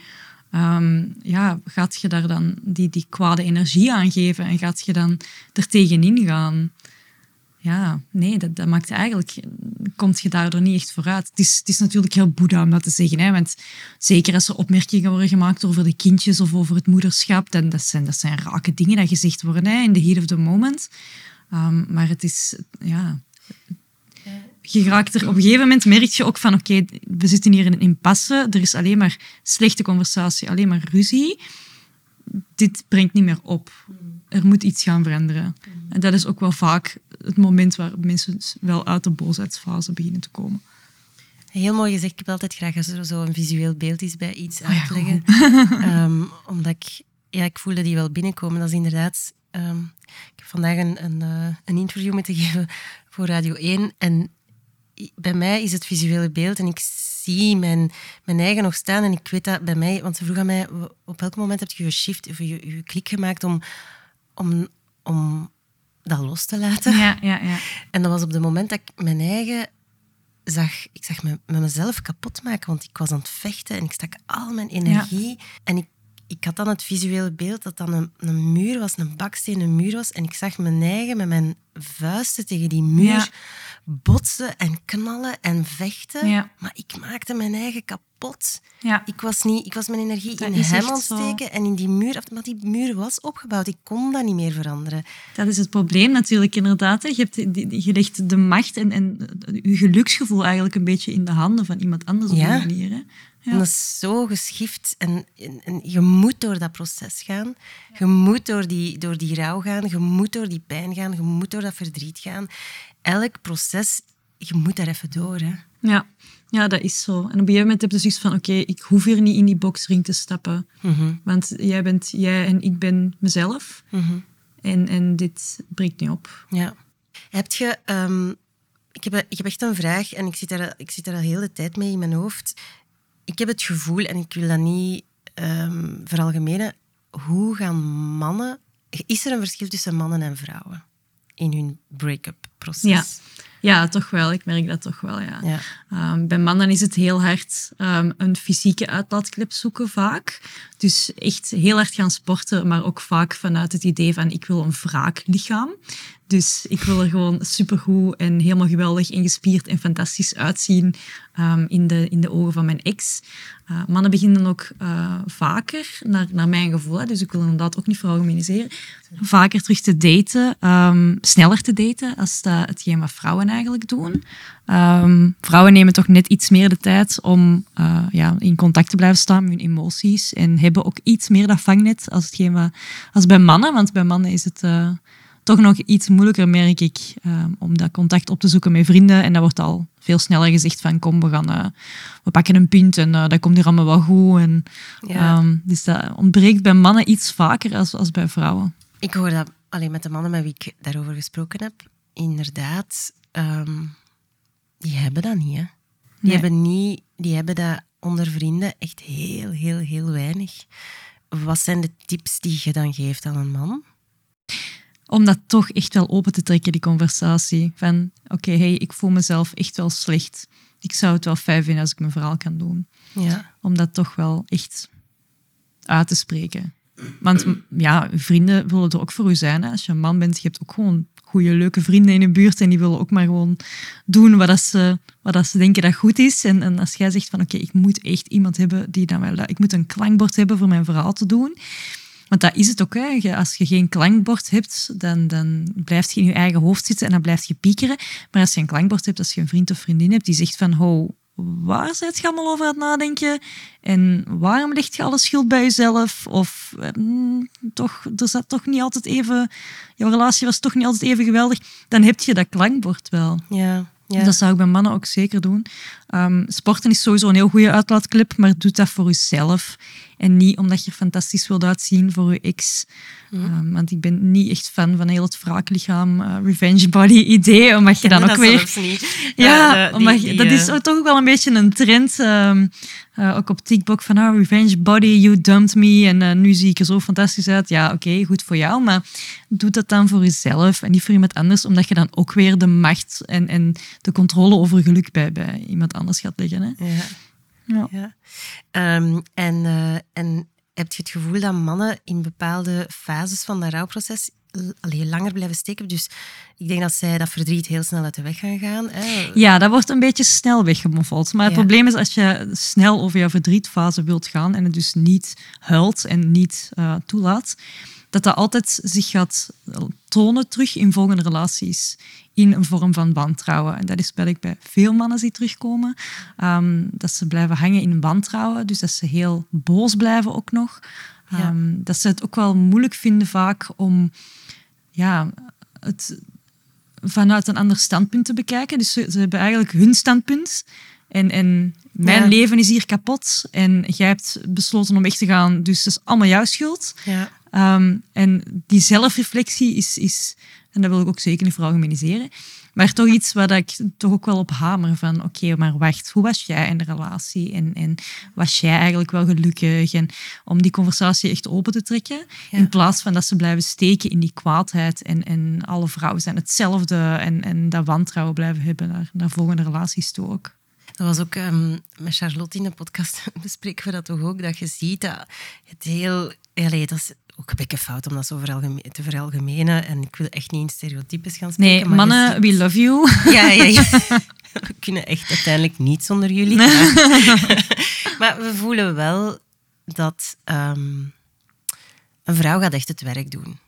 Ehm, ja, gaat je daar dan die, die kwade energie aan geven en gaat je dan er tegenin gaan? Ja, nee, dat, dat maakt eigenlijk... Komt je daardoor niet echt vooruit. Het is, het is natuurlijk heel boeddha om dat te zeggen. Hè, want zeker als er opmerkingen worden gemaakt over de kindjes of over het moederschap, dan dat zijn, dat zijn rake dingen die gezegd worden hè, in the heat of the moment. Ehm, maar het is... Ja, je raakt er op een gegeven moment merk je ook van oké, we zitten hier in een impasse, er is alleen maar slechte conversatie, alleen maar ruzie. Dit brengt niet meer op. Er moet iets gaan veranderen. En dat is ook wel vaak het moment waar mensen wel uit de boosheidsfase beginnen te komen. Heel mooi gezegd. Ik heb altijd graag als er zo een visueel beeld is bij iets Ah ja, uitleggen. Ehm, omdat ik, ja, ik voelde die wel binnenkomen. Dat is inderdaad... ehm, ik heb vandaag een, een, eh, een interview moeten geven voor Radio 1. En bij mij is het visuele beeld en ik zie mijn, mijn eigen nog staan. En ik weet dat bij mij... Want ze vroeg aan mij, op welk moment heb je je shift of je, je klik gemaakt om, om, om dat los te laten? Ja, ja, ja. En dat was op het moment dat ik mijn eigen zag, ik zag me met mezelf kapot maken, want ik was aan het vechten en ik stak al mijn energie. En ik, ik had dan het visuele beeld dat dan een, een muur was, een bakstenen muur was. En ik zag mijn eigen met mijn vuisten tegen die muur Ja. botsen en knallen en vechten. Ja. Maar ik maakte mijn eigen kapot. ja. Ik was, niet, ik was mijn energie Dat in hem echt aan het zo. steken en in die muur. Maar die muur was opgebouwd. Ik kon dat niet meer veranderen. Dat is het probleem natuurlijk, inderdaad. hè. Je, hebt, je legt de macht en, en je geluksgevoel eigenlijk een beetje in de handen van iemand anders op die manier. Hè. Ja. En dat is zo geschift. En, en, en je moet door dat proces gaan. Je moet door die, door die rouw gaan. Je moet door die pijn gaan. Je moet door dat verdriet gaan. Elk proces, je moet daar even door. Hè. Ja. ja, dat is zo. En op een gegeven moment heb je zoiets van, oké, ik hoef hier niet in die boxring te stappen. Mhm, Want jij bent jij en ik ben mezelf. mhm. En, en dit breekt niet op. Ja. Heb je... ehm, ik, heb, ik heb echt een vraag en ik zit, daar, ik zit daar al heel de tijd mee in mijn hoofd. Ik heb het gevoel, en ik wil dat niet ehm veralgemenen, hoe gaan mannen... Is er een verschil tussen mannen en vrouwen in hun break-up proces? Ja. Ja, toch wel. Ik merk dat toch wel, ja. Ja. Ehm, bij mannen is het heel hard ehm, een fysieke uitlaatklep zoeken vaak. Dus echt heel hard gaan sporten, maar ook vaak vanuit het idee van ik wil een wraaklichaam. Dus ik wil er gewoon supergoed en helemaal geweldig en gespierd en fantastisch uitzien ehm, in, de, in de ogen van mijn ex. Eh, mannen beginnen ook eh, vaker, naar, naar mijn gevoel, hè, dus ik wil inderdaad ook niet veralgemeniseren, vaker terug te daten, ehm, sneller te daten als dat hetgeen wat vrouwen eigenlijk doen. Ehm, vrouwen nemen toch net iets meer de tijd om eh, ja, in contact te blijven staan met hun emoties en hebben ook iets meer dat vangnet als, hetgeen wat, als bij mannen, want bij mannen is het... toch nog iets moeilijker, merk ik, eh, om dat contact op te zoeken met vrienden. En dat wordt al veel sneller gezegd van kom, we, gaan, eh, we pakken een punt en eh, dat komt hier allemaal wel goed. En, Ja. ehm, dus dat ontbreekt bij mannen iets vaker als, als bij vrouwen. Ik hoor dat alleen met de mannen met wie ik daarover gesproken heb. Inderdaad, ehm, die hebben dat niet. Hè. Die, Nee. hebben niet die hebben dat onder vrienden echt heel, heel, heel weinig. Wat zijn de tips die je dan geeft aan een man? Om dat toch echt wel open te trekken, die conversatie. Van, oké, hey, ik voel mezelf echt wel slecht. Ik zou het wel fijn vinden als ik mijn verhaal kan doen. Ja. Om dat toch wel echt uit te spreken. Want ja, vrienden willen er ook voor u zijn. Hè. Als je een man bent, je hebt ook gewoon goede, leuke vrienden in je buurt en die willen ook maar gewoon doen wat, dat ze, wat dat ze denken dat goed is. En, en als jij zegt van oké, ik moet echt iemand hebben die dan wel... Ik moet een klankbord hebben voor mijn verhaal te doen. Want dat is het ook. Hè. Als je geen klankbord hebt, dan, dan blijf je in je eigen hoofd zitten en dan blijf je piekeren. Maar als je een klankbord hebt, als je een vriend of vriendin hebt die zegt van ho, waar zit je allemaal over aan het nadenken? En waarom ligt je alle schuld bij jezelf? Of mm, toch, er zat toch niet altijd even... Jouw relatie was toch niet altijd even geweldig. Dan heb je dat klankbord wel. Ja. ja. Dat zou ik bij mannen ook zeker doen. Ehm, sporten is sowieso een heel goede uitlaatclip, maar doe dat voor jezelf. En niet omdat je fantastisch wilt uitzien voor je ex. Ehm, want ik ben niet echt fan van heel het wraaklichaam, eh, revenge body idee. Omdat je dan ook dat weer... zelfs niet. Ja, Eh, de- omdat die- je- die, dat is eh, toch ook wel een beetje een trend. ehm, eh, ook op TikTok van ah, revenge body, you dumped me. En nu zie ik er zo fantastisch uit. Ja, oké, goed voor jou. Maar doe dat dan voor jezelf en niet voor iemand anders. Omdat je dan ook weer de macht en, en de controle over geluk bij, bij iemand anders gaat leggen. Hè? Ja. Ja. Ja. Ehm, en, eh, en heb je het gevoel dat mannen in bepaalde fases van dat rouwproces l- allee, langer blijven steken? Dus ik denk dat zij dat verdriet heel snel uit de weg gaan gaan. Hè? Ja, dat wordt een beetje snel weggemoffeld. Maar het Ja. probleem is als je snel over je verdrietfase wilt gaan en het dus niet huilt en niet eh, toelaat, dat dat altijd zich gaat tonen terug in volgende relaties. In een vorm van wantrouwen. En dat is wat ik bij veel mannen zie terugkomen. Ehm, dat ze blijven hangen in wantrouwen. Dus dat ze heel boos blijven ook nog. Ja. Ehm, dat ze het ook wel moeilijk vinden vaak om ja, het vanuit een ander standpunt te bekijken. Dus ze, ze hebben eigenlijk hun standpunt. En, en mijn Ja. leven is hier kapot. En jij hebt besloten om weg te gaan. Dus dat is allemaal jouw schuld. Ja. Ehm, en die zelfreflectie is, is, en dat wil ik ook zeker niet veralgemeniseren, maar toch iets waar ik toch ook wel op hamer van, oké, maar wacht, hoe was jij in de relatie? En, en was jij eigenlijk wel gelukkig? En om die conversatie echt open te trekken, Ja. in plaats van dat ze blijven steken in die kwaadheid en, en alle vrouwen zijn hetzelfde en, en dat wantrouwen blijven hebben naar, naar volgende relaties toe ook. Dat was ook ehm, met Charlotte in de podcast bespreken we dat toch ook, dat je ziet dat het heel... Allee, dat is ook een beetje fout om dat zo te veralgemenen. En ik wil echt niet in stereotypes gaan spreken. Nee, maar mannen, ziet- we love you. Ja, ja, ja. We kunnen echt uiteindelijk niet zonder jullie. Maar, maar we voelen wel dat ehm, een vrouw gaat echt het werk doen.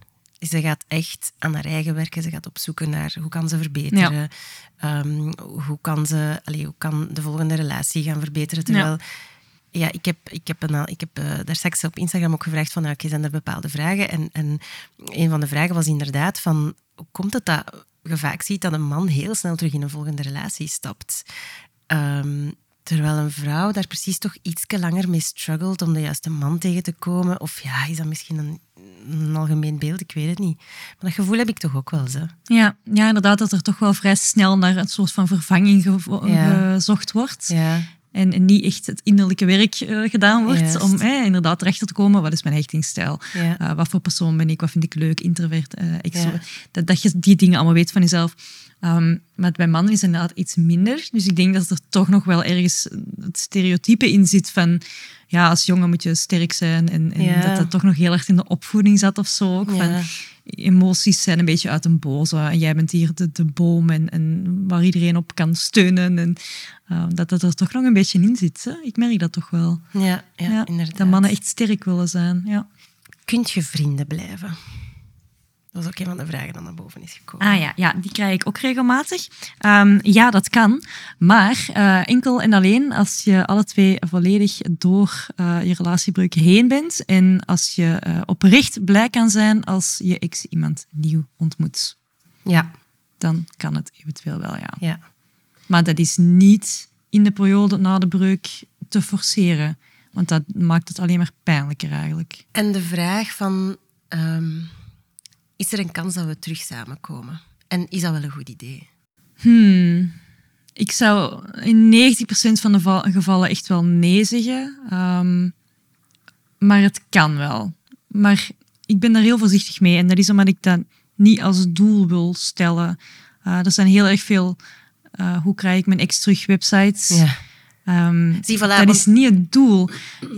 Ze gaat echt aan haar eigen werken. Ze gaat op zoek naar hoe kan ze verbeteren. Ehm, hoe, kan ze, allee, hoe kan de volgende relatie gaan verbeteren. Terwijl, ja, ik heb, ik heb, een, ik heb eh, daar straks op Instagram ook gevraagd van, nou, oké, zijn er bepaalde vragen? En, en een van de vragen was inderdaad van, hoe komt het dat je vaak ziet dat een man heel snel terug in een volgende relatie stapt? Ehm, terwijl een vrouw daar precies toch iets langer mee struggelt om de juiste man tegen te komen. Of ja, is dat misschien een, een algemeen beeld? Ik weet het niet. Maar dat gevoel heb ik toch ook wel, ze. Ja, ja, inderdaad, dat er toch wel vrij snel naar een soort van vervanging gevo- Ja. gezocht wordt. Ja, En, en niet echt het innerlijke werk eh, gedaan wordt Juist. om eh, inderdaad erachter te komen. Wat is mijn hechtingsstijl? ja. Eh, wat voor persoon ben ik? Wat vind ik leuk? Introvert, eh extrovert. Ja. Dat, dat je die dingen allemaal weet van jezelf. Ehm, maar bij mannen is het inderdaad iets minder. Dus ik denk dat er toch nog wel ergens het stereotype in zit van... Ja, als jongen moet je sterk zijn. En, en Ja. dat dat toch nog heel erg in de opvoeding zat of zo. Ook, van, emoties zijn een beetje uit een boze. En jij bent hier de, de boom en, en waar iedereen op kan steunen. En ehm, dat dat er toch nog een beetje in zit. Hè? Ik merk dat toch wel. Ja, ja, Ja, inderdaad. dat mannen echt sterk willen zijn. Ja. Kunt je vrienden blijven? Dat was ook een van de vragen die naar boven is gekomen. Ah ja, ja, die krijg ik ook regelmatig. Ehm, ja, dat kan. Maar eh, enkel en alleen als je alle twee volledig door eh, je relatiebreuk heen bent. En als je eh, oprecht blij kan zijn als je ex iemand nieuw ontmoet. Ja, Dan kan het eventueel wel, ja. ja. Maar dat is niet in de periode na de breuk te forceren. Want dat maakt het alleen maar pijnlijker eigenlijk. En de vraag van... ehm, is er een kans dat we terug samenkomen? En is dat wel een goed idee? Hmm. Ik zou in 90% van de va- gevallen echt wel nee zeggen. Ehm, maar het kan wel. Maar ik ben daar heel voorzichtig mee. En dat is omdat ik dat niet als doel wil stellen. Uh, er zijn heel erg veel, uh, hoe krijg ik mijn ex terug websites. Ja. Um, Zie, voilà, dat want- is niet het doel.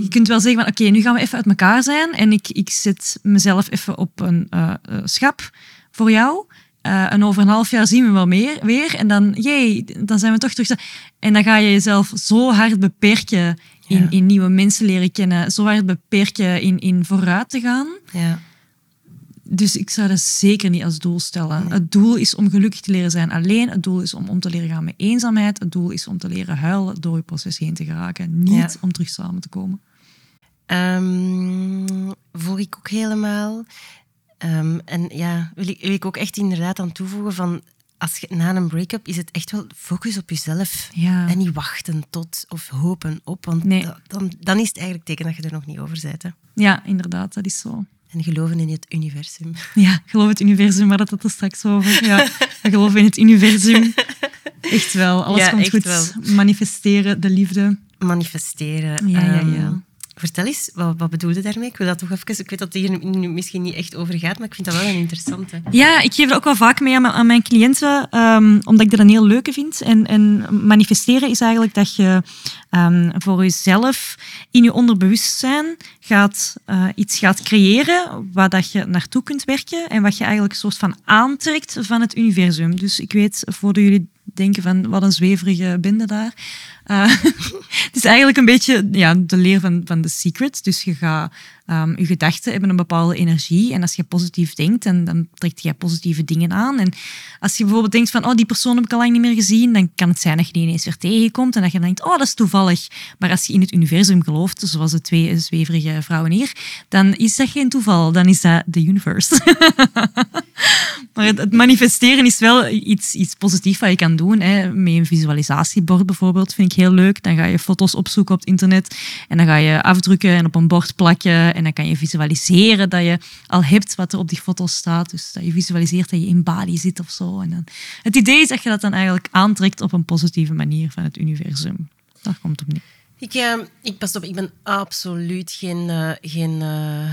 Je kunt wel zeggen van oké, nu gaan we even uit elkaar zijn en ik, ik zet mezelf even op een eh, eh, schap voor jou. Eh, en over een half jaar zien we wel meer, weer. En dan, jee, dan zijn we toch terug. En dan ga je jezelf zo hard beperken in, Ja. in nieuwe mensen leren kennen. Zo hard beperken in, in vooruit te gaan. Ja. Dus ik zou dat zeker niet als doel stellen. Het doel is om gelukkig te leren zijn alleen. Het doel is om om te leren gaan met eenzaamheid. Het doel is om te leren huilen door je proces heen te geraken. Niet Ja. om terug samen te komen. Volg ik ook helemaal. Ehm, en ja, wil ik, wil ik ook echt inderdaad aan toevoegen van... Als je, na een break-up is het echt wel focus op jezelf. Ja. En niet wachten tot of hopen op. Want Nee. dan, dan is het eigenlijk teken dat je er nog niet over bent. Hè. Ja, inderdaad, dat is zo. En geloven in het universum. Ja, geloof het universum, maar dat het er straks over. Ja, geloof in het universum. Echt wel, alles Ja, komt goed. wel. Manifesteren, de liefde. Manifesteren. Ja, ja, Ehm, ja. Vertel eens, wat, wat bedoel je daarmee? Ik wil dat toch even... Ik weet dat het hier misschien niet echt over gaat, maar ik vind dat wel een interessante. Ja, ik geef dat ook wel vaak mee aan mijn, aan mijn cliënten, ehm, omdat ik dat een heel leuke vind. En, en manifesteren is eigenlijk dat je ehm, voor jezelf in je onderbewustzijn gaat, eh, iets gaat creëren waar dat je naartoe kunt werken en wat je eigenlijk een soort van aantrekt van het universum. Dus ik weet, voordat jullie denken van wat een zweverige bende daar. Eh, het is eigenlijk een beetje ja, de leer van, van The Secret. Dus je gaat, ehm, je gedachten hebben een bepaalde energie. En als je positief denkt, dan, dan trekt je positieve dingen aan. En als je bijvoorbeeld denkt van, oh, die persoon heb ik al lang niet meer gezien, dan kan het zijn dat je die ineens weer tegenkomt en dat je denkt, oh, dat is toevallig. Maar als je in het universum gelooft, zoals de twee zweverige vrouwen hier, dan is dat geen toeval. Dan is dat de universe. Maar het, manifesteren is wel iets, iets positiefs wat je kan doen. Hè. Met een visualisatiebord bijvoorbeeld vind ik heel leuk. Dan ga je foto's opzoeken op het internet en dan ga je afdrukken en op een bord plakken. En dan kan je visualiseren dat je al hebt wat er op die foto staat. Dus dat je visualiseert dat je in Bali zit of zo. En dan, het idee is dat je dat dan eigenlijk aantrekt op een positieve manier van het universum. Daar komt het op neer. Ik, eh, ik, pas op, ik ben absoluut geen... eh, geen eh,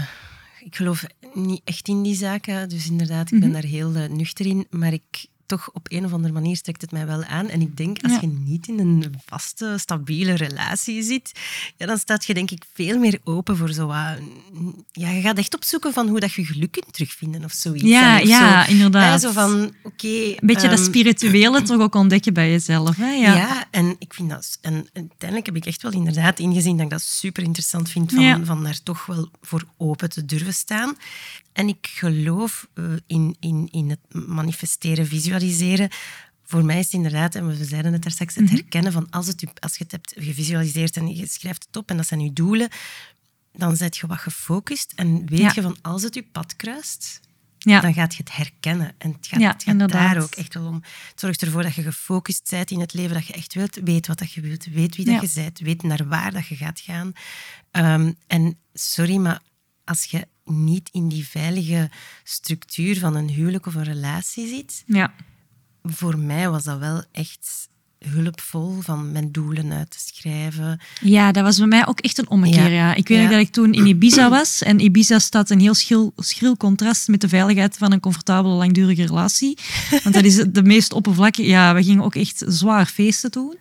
ik geloof niet echt in die zaken. Dus inderdaad, ik ben daar heel eh, nuchter in. Maar ik, toch op een of andere manier trekt het mij wel aan. En ik denk, als Ja. je niet in een vaste, stabiele relatie zit, ja, dan staat je denk ik veel meer open voor zo wat... Ja, je gaat echt opzoeken van hoe dat je geluk kunt terugvinden of zoiets. Ja, of ja, zo, inderdaad. hè, zo van, oké... Een beetje dat ehm, spirituele toch ook ontdekken bij jezelf. Hè? Ja. ja. en ik vind dat... En uiteindelijk heb ik echt wel inderdaad ingezien dat ik dat super interessant vind van, Ja. van daar toch wel voor open te durven staan. En ik geloof eh, in, in, in het manifesteren, visualiseren. Voor mij is het inderdaad, en we zeiden het daar straks, Mhm. het herkennen van als, het, als je het hebt gevisualiseerd en je schrijft het op en dat zijn je doelen, dan zet je wat gefocust en weet Ja. je van als het je pad kruist, Ja. dan gaat je het herkennen. En het gaat, Ja, het gaat inderdaad. daar ook echt wel om. Het zorgt ervoor dat je gefocust bent in het leven dat je echt wilt. Weet wat dat je wilt, weet wie dat je bent, weet naar waar dat je gaat gaan. Ehm, en sorry, maar als je niet in die veilige structuur van een huwelijk of een relatie zit, ja. voor mij was dat wel echt hulpvol van mijn doelen uit te schrijven. Ja, dat was bij mij ook echt een ommekeer. Ja. Ja. Ik weet Ja. nog dat ik toen in Ibiza was. En Ibiza staat een heel schil, schril contrast met de veiligheid van een comfortabele, langdurige relatie. Want dat is de meest oppervlakkige... Ja, we gingen ook echt zwaar feesten toen.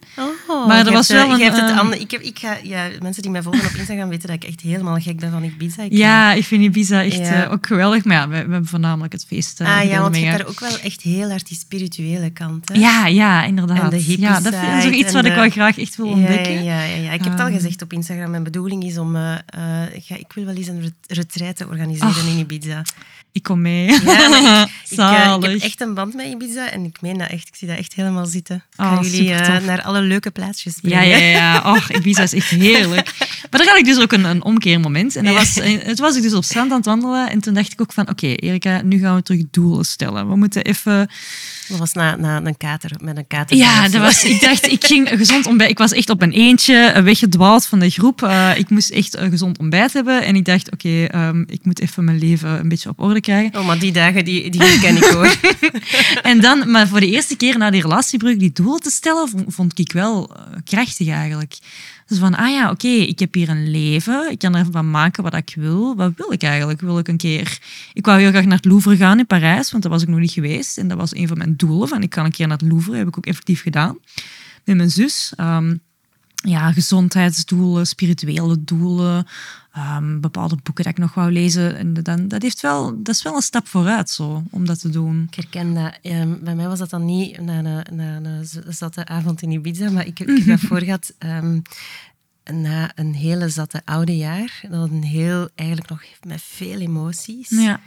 Oh, Maar er was hebt, eh, wel een, hebt het eh, ander- ik heb, ik ga, ja, mensen die mij volgen op Instagram weten dat ik echt helemaal gek ben van Ibiza. Ik, Ja, ik vind Ibiza echt Ja. eh, ook geweldig. Maar ja, we, we hebben voornamelijk het feest eh, Ah ja, want je hebt daar ook wel echt heel hard die spirituele kant. Hè? Ja, ja, inderdaad. En de hippie ja, dat is ook iets wat ik wel graag echt wil ontdekken. Ja, ja, ja, ja. Ik heb het al Ehm. gezegd op Instagram. Mijn bedoeling is om... eh, eh, ik, ga, ik wil wel eens een ret- retraite organiseren in Ibiza. Ik kom mee. Ja, ik, ik, eh, ik heb echt een band met Ibiza en ik meen dat echt. Ik zie dat echt helemaal zitten. Ik Oh, jullie naar alle leuke plaatsjes Ja, brengen. ja, ja. Oh, Ibiza is echt heerlijk. Maar dan had ik dus ook een, een omkeermoment. En dat was, eh, het was ik dus op strand aan het wandelen. En toen dacht ik ook van, oké, Erika, nu gaan we terug doelen stellen. We moeten even... Dat was na, na een kater, met een kater. Ja, dat was, ik dacht, ik ging gezond ontbijt. Ik was echt op een eentje eh, weggedwaald van de groep. Eh, ik moest echt een gezond ontbijt hebben. En ik dacht, oké, ehm, ik moet even mijn leven een beetje op orde krijgen. Oh, maar die dagen, die, die ken ik hoor. En dan, maar voor de eerste keer na die relatiebreuk, die doelen te stellen, vond, ik wel krachtig eigenlijk. Dus van, ah ja, oké, ik heb hier een leven. Ik kan ervan maken wat ik wil. Wat wil ik eigenlijk? Wil ik een keer... Ik wou heel graag naar het Louvre gaan in Parijs, want daar was ik nog niet geweest. En dat was een van mijn doelen. Van, ik kan een keer naar het Louvre. heb ik ook effectief gedaan. Met mijn zus. Ehm, ja, gezondheidsdoelen, spirituele doelen, ehm, bepaalde boeken dat ik nog wou lezen. En dan, dat, heeft wel, dat is wel een stap vooruit zo, om dat te doen. Ik herken dat. Ehm, bij mij was dat dan niet na een, na een zatte avond in Ibiza, maar ik, ik heb daarvoor gehad um, na een hele zatte oude jaar. Dat een heel, eigenlijk nog met veel emoties. Ja.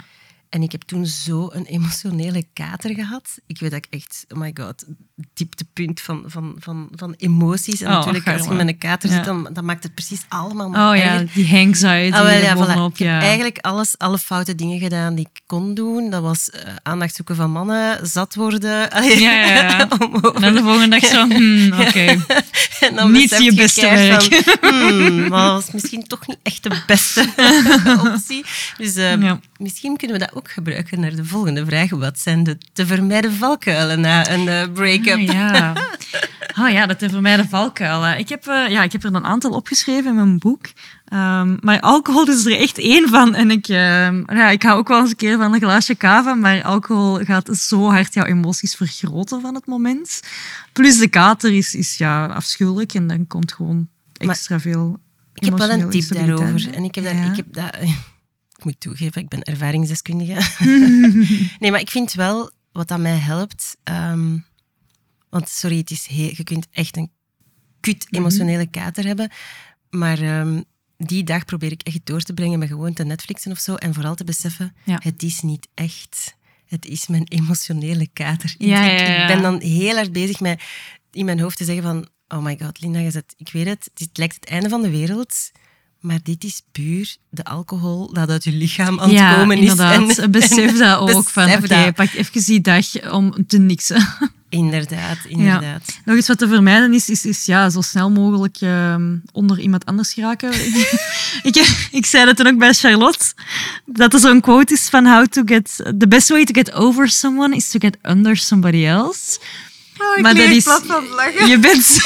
En ik heb toen zo een emotionele kater gehad. Ik weet dat ik echt, oh my god, dieptepunt van, van, van, van emoties. En Oh, natuurlijk, als je met een kater Ja. zit, dan, dan maakt het precies allemaal Oh ja, die anxiety Ah, wel, er ja, voilà. Ik heb Ja. eigenlijk alles, alle foute dingen gedaan die ik kon doen. Dat was eh, aandacht zoeken van mannen, zat worden. Allee, Ja, ja, ja. om over- En de volgende dag zo, hmm, oké. Niet je beste werk. Van, hmm, maar dat was misschien toch niet echt de beste optie. Dus eh, Ja. misschien kunnen we dat ook gebruiken naar de volgende vraag. Wat zijn de te vermijden valkuilen na een eh, break-up? Ah, ja. Oh ja, dat is voor mij de valkuil. Ik heb, eh, ja, ik heb er een aantal opgeschreven in mijn boek. Ehm, maar alcohol is er echt één van. En ik, ehm, ja, ik hou ook wel eens een keer van een glaasje kava, maar alcohol gaat zo hard jouw emoties vergroten van het moment. Plus de kater is, is ja, afschuwelijk en dan komt gewoon extra veel Ik heb wel een tip daarover. En ik heb, daar, Ja. ik heb dat... Moet toegeven, ik ben ervaringsdeskundige. nee, maar ik vind wel, wat dat mij helpt... ehm, want sorry, het is heel, je kunt echt een kut emotionele kater hebben. Maar ehm, die dag probeer ik echt door te brengen met gewoon te Netflixen of zo. En vooral te beseffen, Ja. het is niet echt. Het is mijn emotionele kater. Ik- Ja, ik, ja, ja. ik ben dan heel hard bezig met in mijn hoofd te zeggen van... Oh my god, Linda, je zet, ik weet het, het lijkt het einde van de wereld... Maar dit is puur de alcohol dat uit je lichaam aan het komen is. inderdaad. En- besef en dat ook. Van, besef oké, dat. pak even die dag om te niksen. Inderdaad, inderdaad. Nog iets wat te vermijden is, is, is ja, zo snel mogelijk ehm, onder iemand anders geraken. ik, ik zei dat toen ook bij Charlotte, dat er zo'n quote is van how to get... The best way to get over someone is to get under somebody else. Oh, maar dat is... Je bent...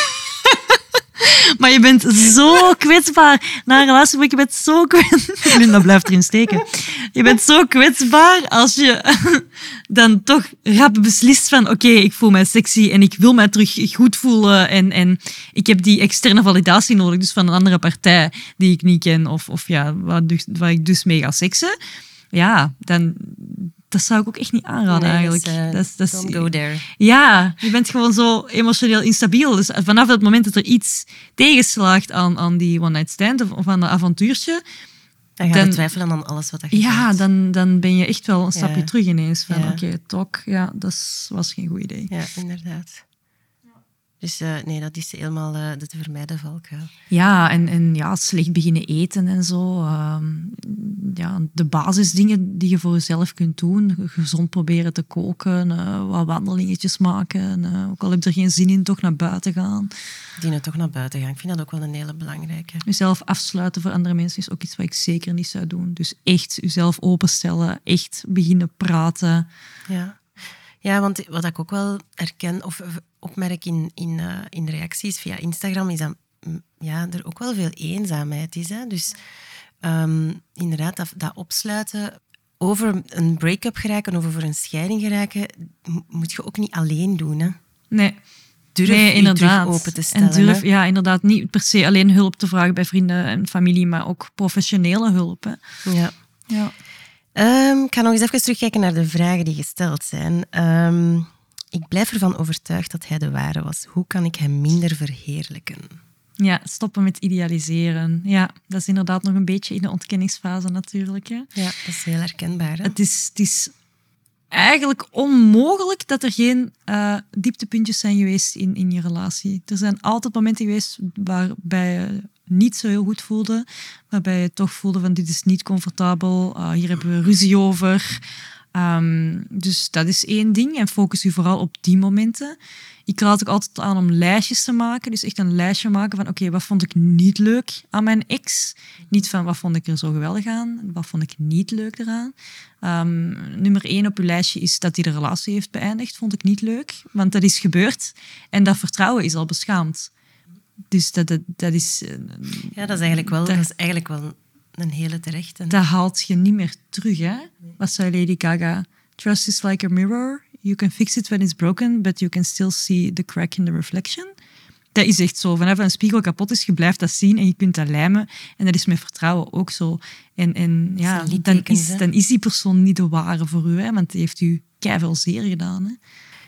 maar je bent zo kwetsbaar. Na een relatie, je bent zo kwetsbaar. Linda blijft erin steken. Je bent zo kwetsbaar als je dan toch rap beslist van oké, ik voel mij sexy en ik wil mij terug goed voelen en, en ik heb die externe validatie nodig, dus van een andere partij die ik niet ken of, of ja, waar, dus, waar ik dus mee ga seksen. Ja, dan... Dat zou ik ook echt niet aanraden Nee, eigenlijk. eh, Dat is- dat is- don't go there. ja, je bent gewoon zo emotioneel instabiel. Dus vanaf het moment dat er iets tegenslaagt aan, aan die one-night stand of, of aan dat avontuurtje, Dan ga je Dan- twijfelen aan alles wat je ja, dan, dan ben je echt wel een stapje Ja. terug ineens. Van Ja. oké, tok, ja, dat was geen goed idee. Ja, inderdaad. Dus eh, nee, dat is helemaal eh, de te vermijden valkuil. Ja, en, en ja, slecht beginnen eten en zo. ehm, ja, de basisdingen die je voor jezelf kunt doen. Gezond proberen te koken, eh, wat wandelingetjes maken. ook al heb je er geen zin in, toch naar buiten gaan. Die nou toch naar buiten gaan. Ik vind dat ook wel een hele belangrijke. Jezelf afsluiten voor andere mensen is ook iets wat ik zeker niet zou doen. Dus echt jezelf openstellen, echt beginnen praten. Ja. Ja, want wat ik ook wel herken of opmerk in, in, eh, in reacties via Instagram, is dat mm, ja, er ook wel veel eenzaamheid is. Hè? Dus ehm, inderdaad, dat, dat opsluiten over een break-up geraken of over een scheiding geraken, mo- moet je ook niet alleen doen. Hè? Nee, Durf nee, inderdaad. open te stellen. En durf, hè. ja, inderdaad, niet per se alleen hulp te vragen bij vrienden en familie, maar ook professionele hulp. Hè. Ja. Ja. Ehm, ik ga nog eens even terugkijken naar de vragen die gesteld zijn. Ehm, ik blijf ervan overtuigd dat hij de ware was. Hoe kan ik hem minder verheerlijken? ja, stoppen met idealiseren. Ja, dat is inderdaad nog een beetje in de ontkenningsfase natuurlijk. Hè. Ja, dat is heel herkenbaar. Hè? Het is, het is eigenlijk onmogelijk dat er geen eh, dieptepuntjes zijn geweest in, in je relatie. Er zijn altijd momenten geweest waarbij je niet zo heel goed voelde, waarbij je toch voelde van dit is niet comfortabel, ah, hier hebben we ruzie over. Ehm, dus dat is één ding en focus je vooral op die momenten. Ik raad ook altijd aan om lijstjes te maken. Dus echt een lijstje maken van oké, wat vond ik niet leuk aan mijn ex? Niet van wat vond ik er zo geweldig aan, wat vond ik niet leuk eraan. Ehm, nummer één op uw lijstje is dat hij de relatie heeft beëindigd. Vond ik niet leuk, want dat is gebeurd. En dat vertrouwen is al beschaamd. Dus dat, dat, dat is... Ja, dat is eigenlijk wel, Dat- dat is eigenlijk wel een hele terechte. Dat haalt je niet meer terug, hè? Wat zei Lady Gaga? Trust is like a mirror. You can fix it when it's broken, but you can still see the crack in the reflection. Dat is echt zo. Vanaf een spiegel kapot is, je blijft dat zien en je kunt dat lijmen. En dat is met vertrouwen ook zo. En, en ja, dan is, dan is die persoon niet de ware voor u, hè? want die heeft u keiveel zeer gedaan. Hè?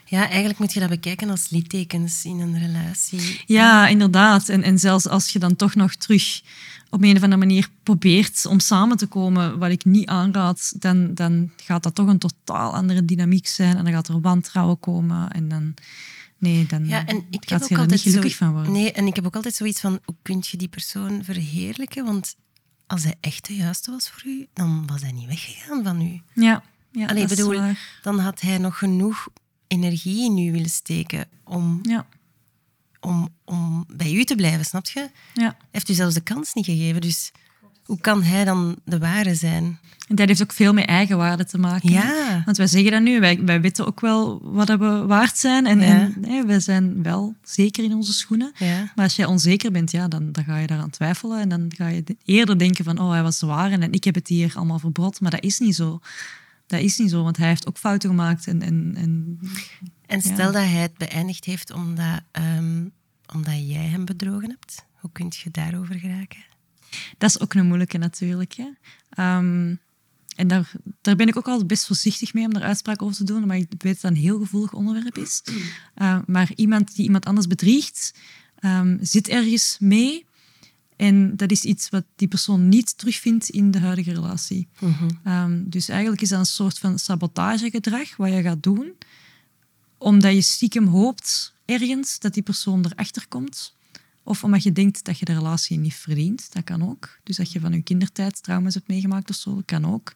Ja, eigenlijk moet je dat bekijken als littekens in een relatie. Ja, inderdaad. En, en zelfs als je dan toch nog terug op een of andere manier probeert om samen te komen, wat ik niet aanraad, dan, dan gaat dat toch een totaal andere dynamiek zijn. En dan gaat er wantrouwen komen. En dan, nee, dan Ja, en ik heb ook er altijd niet gelukkig zo, van worden. Nee, en ik heb ook altijd zoiets van, hoe kun je die persoon verheerlijken? Want als hij echt de juiste was voor u, dan was hij niet weggegaan van u. Ja, ja Allee, bedoel, dan had hij nog genoeg energie in u willen steken om, Ja, om, om bij u te blijven, snap je? ja. Heeft u zelfs de kans niet gegeven, dus hoe kan hij dan de ware zijn? En dat heeft ook veel met eigenwaarde te maken. Ja. Want wij zeggen dat nu, wij, wij weten ook wel wat we waard zijn. En, Ja. en nee, wij zijn wel zeker in onze schoenen. Ja. Maar als jij onzeker bent, ja, dan, dan ga je daaraan twijfelen. En dan ga je de- eerder denken van, oh, hij was zwaar en ik heb het hier allemaal verbrod. Maar dat is niet zo. Dat is niet zo, want hij heeft ook fouten gemaakt. En, en, en En stel Ja. dat hij het beëindigd heeft omdat, ehm, omdat jij hem bedrogen hebt. Hoe kun je daarover geraken? dat is ook een moeilijke natuurlijk. Hè. Ehm, en daar, daar ben ik ook altijd best voorzichtig mee om daar uitspraak over te doen, maar ik weet dat het een heel gevoelig onderwerp is. Uh, maar iemand die iemand anders bedriegt, ehm, zit ergens mee. En dat is iets wat die persoon niet terugvindt in de huidige relatie. Ehm, dus eigenlijk is dat een soort van sabotagegedrag wat je gaat doen, omdat je stiekem hoopt ergens dat die persoon erachter komt. Of omdat je denkt dat je de relatie niet verdient. Dat kan ook. Dus dat je van je kindertijd trauma's hebt meegemaakt of zo. Dat kan ook.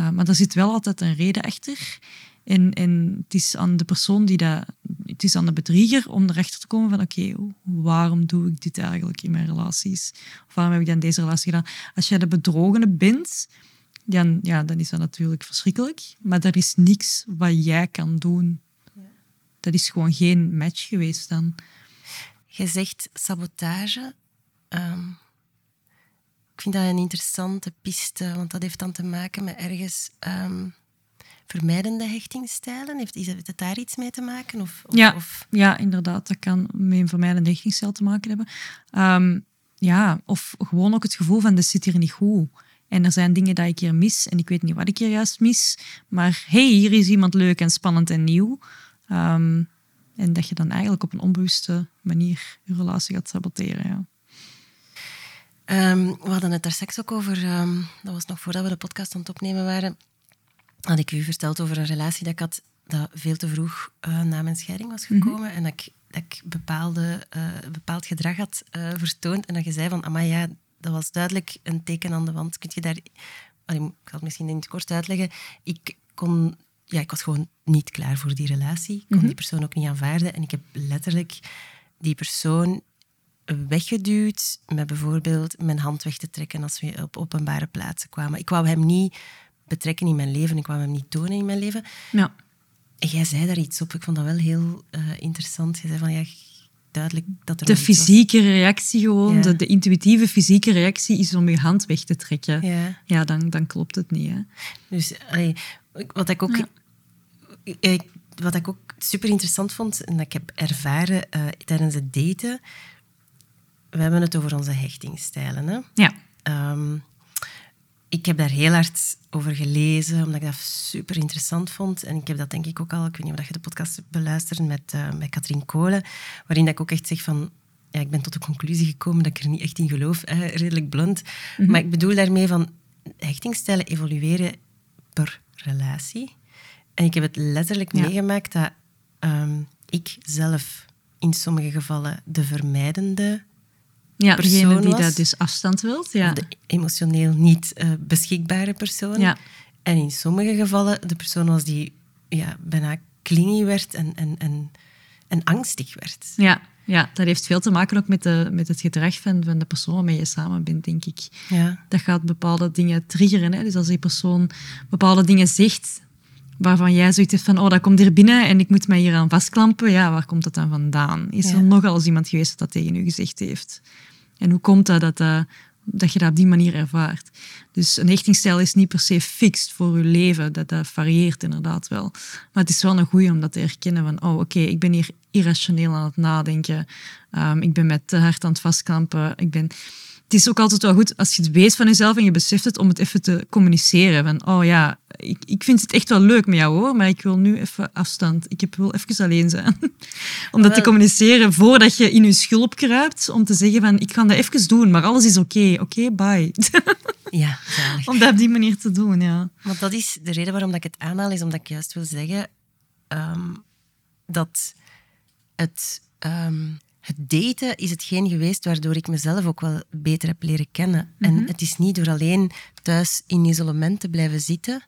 Uh, maar er zit wel altijd een reden achter. En, en het is aan de persoon die dat... Het is aan de bedrieger om erachter te komen van oké, waarom doe ik dit eigenlijk in mijn relaties? Of waarom heb ik dan deze relatie gedaan? Als jij de bedrogene bent, dan, ja, dan is dat natuurlijk verschrikkelijk. Maar er is niks wat jij kan doen. Dat is gewoon geen match geweest dan. Je zegt sabotage. Ehm, ik vind dat een interessante piste, want dat heeft dan te maken met ergens ehm, vermijdende hechtingsstijlen. Heeft, is het daar iets mee te maken? Of, of, Ja, of- ja, inderdaad. Dat kan met een vermijdende hechtingsstijl te maken hebben. Ehm, ja, of gewoon ook het gevoel van, dit zit hier niet goed. En er zijn dingen dat ik hier mis en ik weet niet wat ik hier juist mis. Maar hey, hier is iemand leuk en spannend en nieuw. Ehm, en dat je dan eigenlijk op een onbewuste manier je relatie gaat saboteren. Ja. Ehm, we hadden het daar straks ook over, dat was nog voordat we de podcast aan het opnemen waren, had ik u verteld over een relatie dat ik had dat veel te vroeg eh, na mijn scheiding was gekomen en dat ik, dat ik bepaalde, eh, bepaald gedrag had eh, vertoond en dat je zei van, maar ja, dat was duidelijk een teken aan de wand. Kun je daar... Allee, ik zal het misschien in het kort uitleggen. Ik kon... Ja, ik was gewoon niet klaar voor die relatie. Ik kon die persoon ook niet aanvaarden. En ik heb letterlijk die persoon weggeduwd met bijvoorbeeld mijn hand weg te trekken als we op openbare plaatsen kwamen. Ik wou hem niet betrekken in mijn leven. Ik wou hem niet tonen in mijn leven. Ja. En jij zei daar iets op. Ik vond dat wel heel eh, interessant. Je zei van, ja, duidelijk dat er De was. fysieke reactie gewoon, Ja. de, de intuïtieve fysieke reactie is om je hand weg te trekken. Ja. Ja, dan, dan klopt het niet. Hè? Dus allee, wat ik ook, ik, wat ik ook super interessant vond en dat ik heb ervaren eh, tijdens het daten, we hebben het over onze hechtingsstijlen. Hè? Ja. Ehm, ik heb daar heel hard over gelezen, omdat ik dat super interessant vond. En ik heb dat denk ik ook al, ik weet niet of je de podcast hebt beluisterd met, eh met Katrien Kolen, waarin dat ik ook echt zeg van, ja, ik ben tot de conclusie gekomen dat ik er niet echt in geloof, hè, redelijk blunt. Maar ik bedoel daarmee van, hechtingsstijlen evolueren per relatie. En ik heb het letterlijk Ja. meegemaakt dat ehm, ik zelf in sommige gevallen de vermijdende Ja, persoon die was. dat dus afstand wilt. Ja. de emotioneel niet eh, beschikbare persoon. Ja. En in sommige gevallen de persoon was die ja, bijna klingy werd en, en, en, en angstig werd. Ja, ja, dat heeft veel te maken ook met, de, met het gedrag van, van de persoon waarmee je samen bent, denk ik. Ja. Dat gaat bepaalde dingen triggeren. Hè? Dus als die persoon bepaalde dingen zegt waarvan jij zoiets hebt van, oh, dat komt hier binnen en ik moet mij hier aan vastklampen. Ja, waar komt dat dan vandaan? Is Ja. er nogal eens iemand geweest dat dat tegen u gezegd heeft? En hoe komt dat dat, dat, dat je dat op die manier ervaart? Dus een hechtingsstijl is niet per se fixed voor je leven. Dat, dat varieert inderdaad wel. Maar het is wel een goeie om dat te herkennen van, oh, oké, ik ben hier irrationeel aan het nadenken. Ehm, ik ben met te hard aan het vastklampen. Ik ben... Het is ook altijd wel goed als je het weet van jezelf en je beseft het om het even te communiceren. Van, oh ja, ik, ik vind het echt wel leuk met jou hoor, maar ik wil nu even afstand. Ik heb wil even alleen zijn. om dat te communiceren voordat je in je schulp kruipt. Om te zeggen van, ik ga dat even doen, maar alles is oké. Oké, bye. Ja, zalig. om dat op die manier te doen, ja. Want dat is de reden waarom dat ik het aanhaal, is omdat ik juist wil zeggen ehm, dat het, ehm, het daten is hetgeen geweest waardoor ik mezelf ook wel beter heb leren kennen. En het is niet door alleen thuis in isolement te blijven zitten,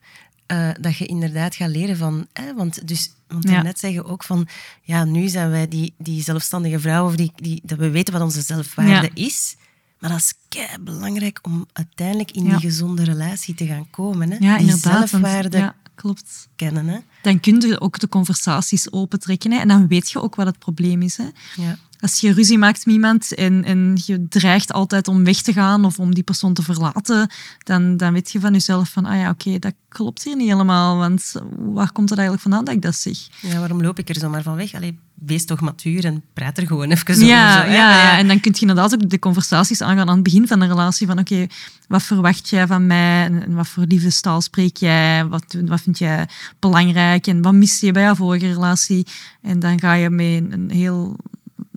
eh, dat je inderdaad gaat leren van... Hè, want dus, want Ja. net zeggen ook van... Ja, nu zijn wij die, die zelfstandige vrouw, of die, die, dat we weten wat onze zelfwaarde is... Maar dat is kei belangrijk om uiteindelijk in Ja. die gezonde relatie te gaan komen. Hè? Ja, die inderdaad. want- zelfwaarde ja, klopt. kennen. Hè? Dan kun je ook de conversaties opentrekken. Hè, en dan weet je ook wat het probleem is. Hè. Ja. Als je ruzie maakt met iemand en, en je dreigt altijd om weg te gaan of om die persoon te verlaten, dan, dan weet je van jezelf van, ah ja, oké, dat klopt hier niet helemaal, want waar komt het eigenlijk vandaan dat ik dat zeg? ja, waarom loop ik er zomaar van weg? Allee, wees toch matuur en praat er gewoon even over. Ja, zo, ja, ja, en dan kun je inderdaad ook de conversaties aangaan aan het begin van de relatie. Van oké, wat verwacht jij van mij? En, wat voor liefdestaal spreek jij? Wat, wat vind jij belangrijk? En wat mis je bij jouw vorige relatie? En dan ga je met een heel,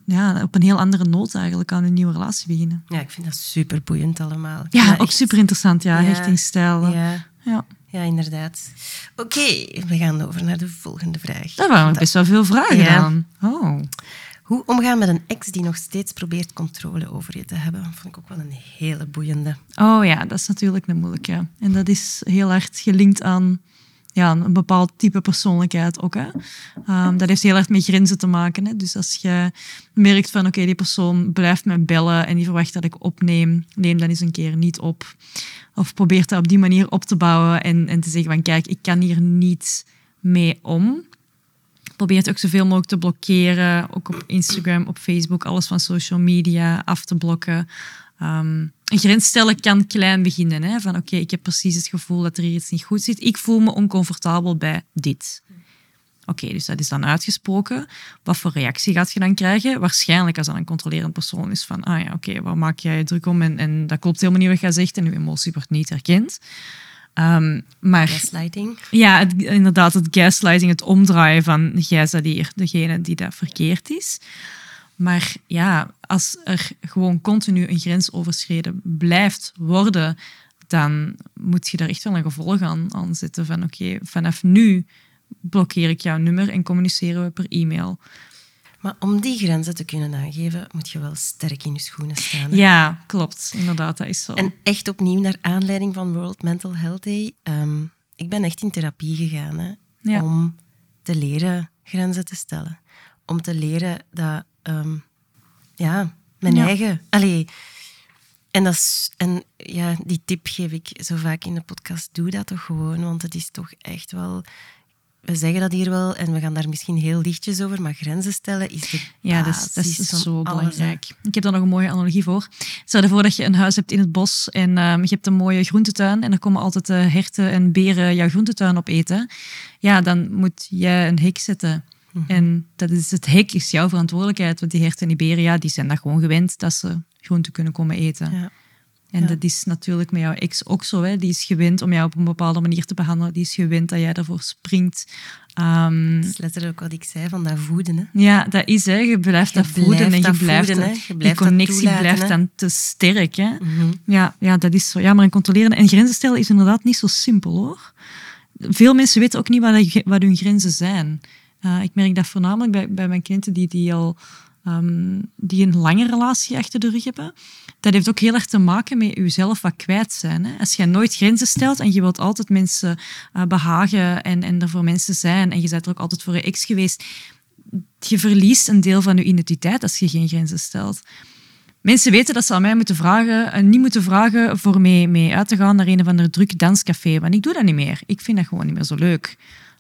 ja, op een heel andere noot eigenlijk aan een nieuwe relatie beginnen. Ja, ik vind dat super boeiend allemaal. Ja, ook echt- super interessant, ja, hechtingsstijl. Ja, Ja. ja, inderdaad. Oké, we gaan over naar de volgende vraag. Daar waren best wel veel vragen Ja. aan. Oh. Hoe omgaan met een ex die nog steeds probeert controle over je te hebben? Vond ik ook wel een hele boeiende. Oh ja, dat is natuurlijk een moeilijke. En dat is heel hard gelinkt aan ja, een bepaald type persoonlijkheid ook. Hè. Ehm, dat heeft heel hard met grenzen te maken. Hè. Dus als je merkt van oké, die persoon blijft me bellen en die verwacht dat ik opneem, neem dan eens een keer niet op. Of probeer dat op die manier op te bouwen en, en te zeggen van kijk, ik kan hier niet mee om. Probeer het ook zoveel mogelijk te blokkeren. Ook op Instagram, op Facebook, alles van social media af te blokken. Ehm, een grens stellen kan klein beginnen. Hè? Van oké, ik heb precies het gevoel dat er hier iets niet goed zit. Ik voel me oncomfortabel bij dit. Oké, dus dat is dan uitgesproken. Wat voor reactie gaat je dan krijgen? Waarschijnlijk als dat een controlerend persoon is van, ah ja, oké, waar maak jij je druk om? En, en dat klopt helemaal niet wat jij zegt en je emotie wordt niet herkend. Ehm, maar Gaslighting. ja, het, inderdaad, het gaslighting, het omdraaien van jij bent hier degene die dat verkeerd is. Maar ja, als er gewoon continu een grens overschreden blijft worden, dan moet je daar echt wel een gevolg aan, aan zetten. Van oké, vanaf nu blokkeer ik jouw nummer en communiceren we per e-mail. Maar om die grenzen te kunnen aangeven, moet je wel sterk in je schoenen staan. hè? Ja, klopt. Inderdaad, dat is zo. En echt opnieuw naar aanleiding van World Mental Health Day. ehm, ik ben echt in therapie gegaan hè, Ja. om te leren grenzen te stellen. Om te leren dat, ehm, ja, mijn Ja. eigen. Allee, en, dat is, en ja, die tip geef ik zo vaak in de podcast. Doe dat toch gewoon, want het is toch echt wel. We zeggen dat hier wel en we gaan daar misschien heel lichtjes over, maar grenzen stellen is de Ja, dat is, dat is van zo alles, belangrijk. Ik heb daar nog een mooie analogie voor. Stel voor dat je een huis hebt in het bos en ehm, je hebt een mooie groentetuin en er komen altijd eh, herten en beren jouw groentetuin op eten. Ja, dan moet jij een hek zetten. Mhm. En dat is, het hek is jouw verantwoordelijkheid, want die herten en die beren, ja, die zijn dat gewoon gewend dat ze groenten kunnen komen eten. Ja. En Ja. dat is natuurlijk met jouw ex ook zo. Hè. Die is gewend om jou op een bepaalde manier te behandelen. Die is gewend dat jij ervoor springt. Ehm, Dat is letterlijk wat ik zei van dat voeden. Hè. ja, dat is, hè. je blijft Je dat voeden en je blijft, voeden, dat-. Je blijft connectie toelaten, blijft hè. dan te sterk. Hè. Mhm. Ja, ja, dat is zo. Ja, maar een controleren en grenzen stellen is inderdaad niet zo simpel, hoor. Veel mensen weten ook niet wat, wat hun grenzen zijn. Eh, ik merk dat voornamelijk bij, bij mijn cliënten die, die al ehm, die een lange relatie achter de rug hebben. Dat heeft ook heel erg te maken met jezelf wat kwijt zijn. Hè. Als je nooit grenzen stelt en je wilt altijd mensen eh, behagen en, en er voor mensen zijn en je bent er ook altijd voor je ex geweest, je verliest een deel van je identiteit als je geen grenzen stelt. Mensen weten dat ze aan mij moeten vragen en niet moeten vragen voor mee, mee uit te gaan naar een of ander druk danscafé, want ik doe dat niet meer. Ik vind dat gewoon niet meer zo leuk.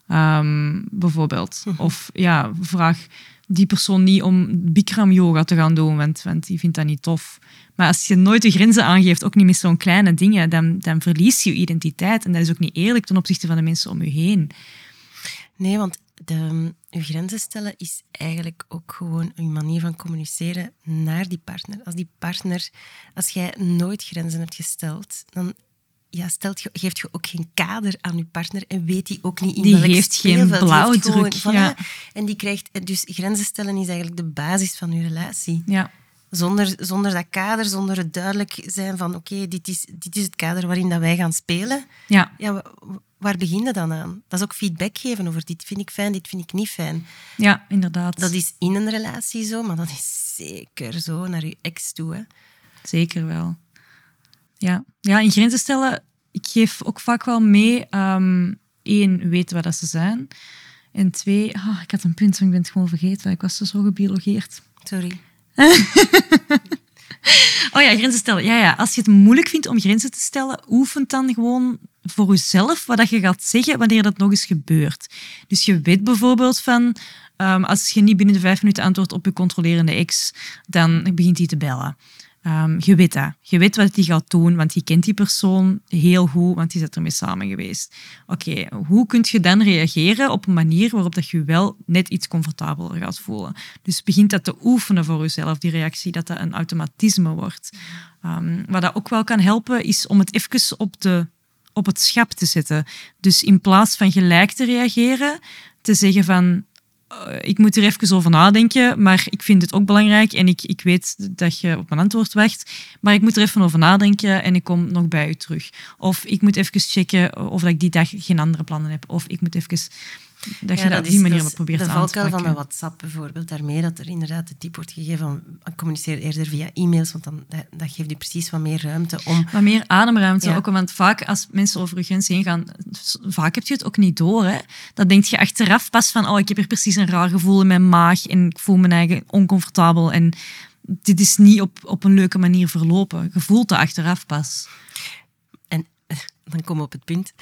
Ehm, bijvoorbeeld. Of ja, vraag die persoon niet om Bikram yoga te gaan doen, want, want die vindt dat niet tof. Maar als je nooit de grenzen aangeeft, ook niet met zo'n kleine dingen, dan, dan verlies je je identiteit. En dat is ook niet eerlijk ten opzichte van de mensen om je heen. Nee, want de, je grenzen stellen is eigenlijk ook gewoon een manier van communiceren naar die partner. Als die partner, als jij nooit grenzen hebt gesteld, dan ja, stelt je, geeft je ook geen kader aan je partner en weet die ook niet in Die welk heeft geen speelveld. Blauwdruk, ja. En die krijgt, dus grenzen stellen is eigenlijk de basis van je relatie. Ja. Zonder, zonder dat kader, zonder het duidelijk zijn van oké, dit, is, dit is het kader waarin dat wij gaan spelen. Ja. Ja, wa- waar begin je dan aan? Dat is ook feedback geven over dit vind ik fijn, dit vind ik niet fijn. ja, inderdaad. Dat is in een relatie zo, maar dat is zeker zo naar je ex toe. Hè. Zeker wel. Ja. ja, in grenzen stellen, ik geef ook vaak wel mee, ehm één, weten wat dat ze zijn. En twee, ah, ik had een punt, maar ik ben het gewoon vergeten. Ik was zo gebiologeerd. Sorry. Oh ja, grenzen stellen. Ja, ja. Als je het moeilijk vindt om grenzen te stellen, oefen dan gewoon voor jezelf wat dat je gaat zeggen wanneer dat nog eens gebeurt. Dus je weet bijvoorbeeld van, ehm, als je niet binnen de vijf minuten antwoordt op je controlerende ex, dan begint hij te bellen. Ehm, je weet dat. Je weet wat hij gaat doen, want je kent die persoon heel goed, want die is ermee samen geweest. Oké, hoe kun je dan reageren op een manier waarop dat je wel net iets comfortabeler gaat voelen? Dus begint dat te oefenen voor jezelf, die reactie, dat dat een automatisme wordt. Ehm, wat dat ook wel kan helpen, is om het even op, de, op het schap te zetten. Dus in plaats van gelijk te reageren, te zeggen van eh, ik moet er even over nadenken, maar ik vind het ook belangrijk en ik, ik weet dat je op mijn antwoord wacht, maar ik moet er even over nadenken en ik kom nog bij u terug. Of ik moet even checken of ik die dag geen andere plannen heb. Of ik moet even... Dat je dat op die manier is probeert de aan te valkuil van pakken. mijn WhatsApp bijvoorbeeld, daarmee dat er inderdaad de tip wordt gegeven van "Ah, communiceer eerder via e-mails, want dan, dat, dat geeft je precies wat meer ruimte om... Maar meer ademruimte Ja. ook, want vaak als mensen over je grens heen gaan, vaak heb je het ook niet door. Hè? Dan denk je achteraf pas van, oh, ik heb hier precies een raar gevoel in mijn maag en ik voel me eigen oncomfortabel en dit is niet op, op een leuke manier verlopen. Je voelt het achteraf pas. En dan komen we op het punt.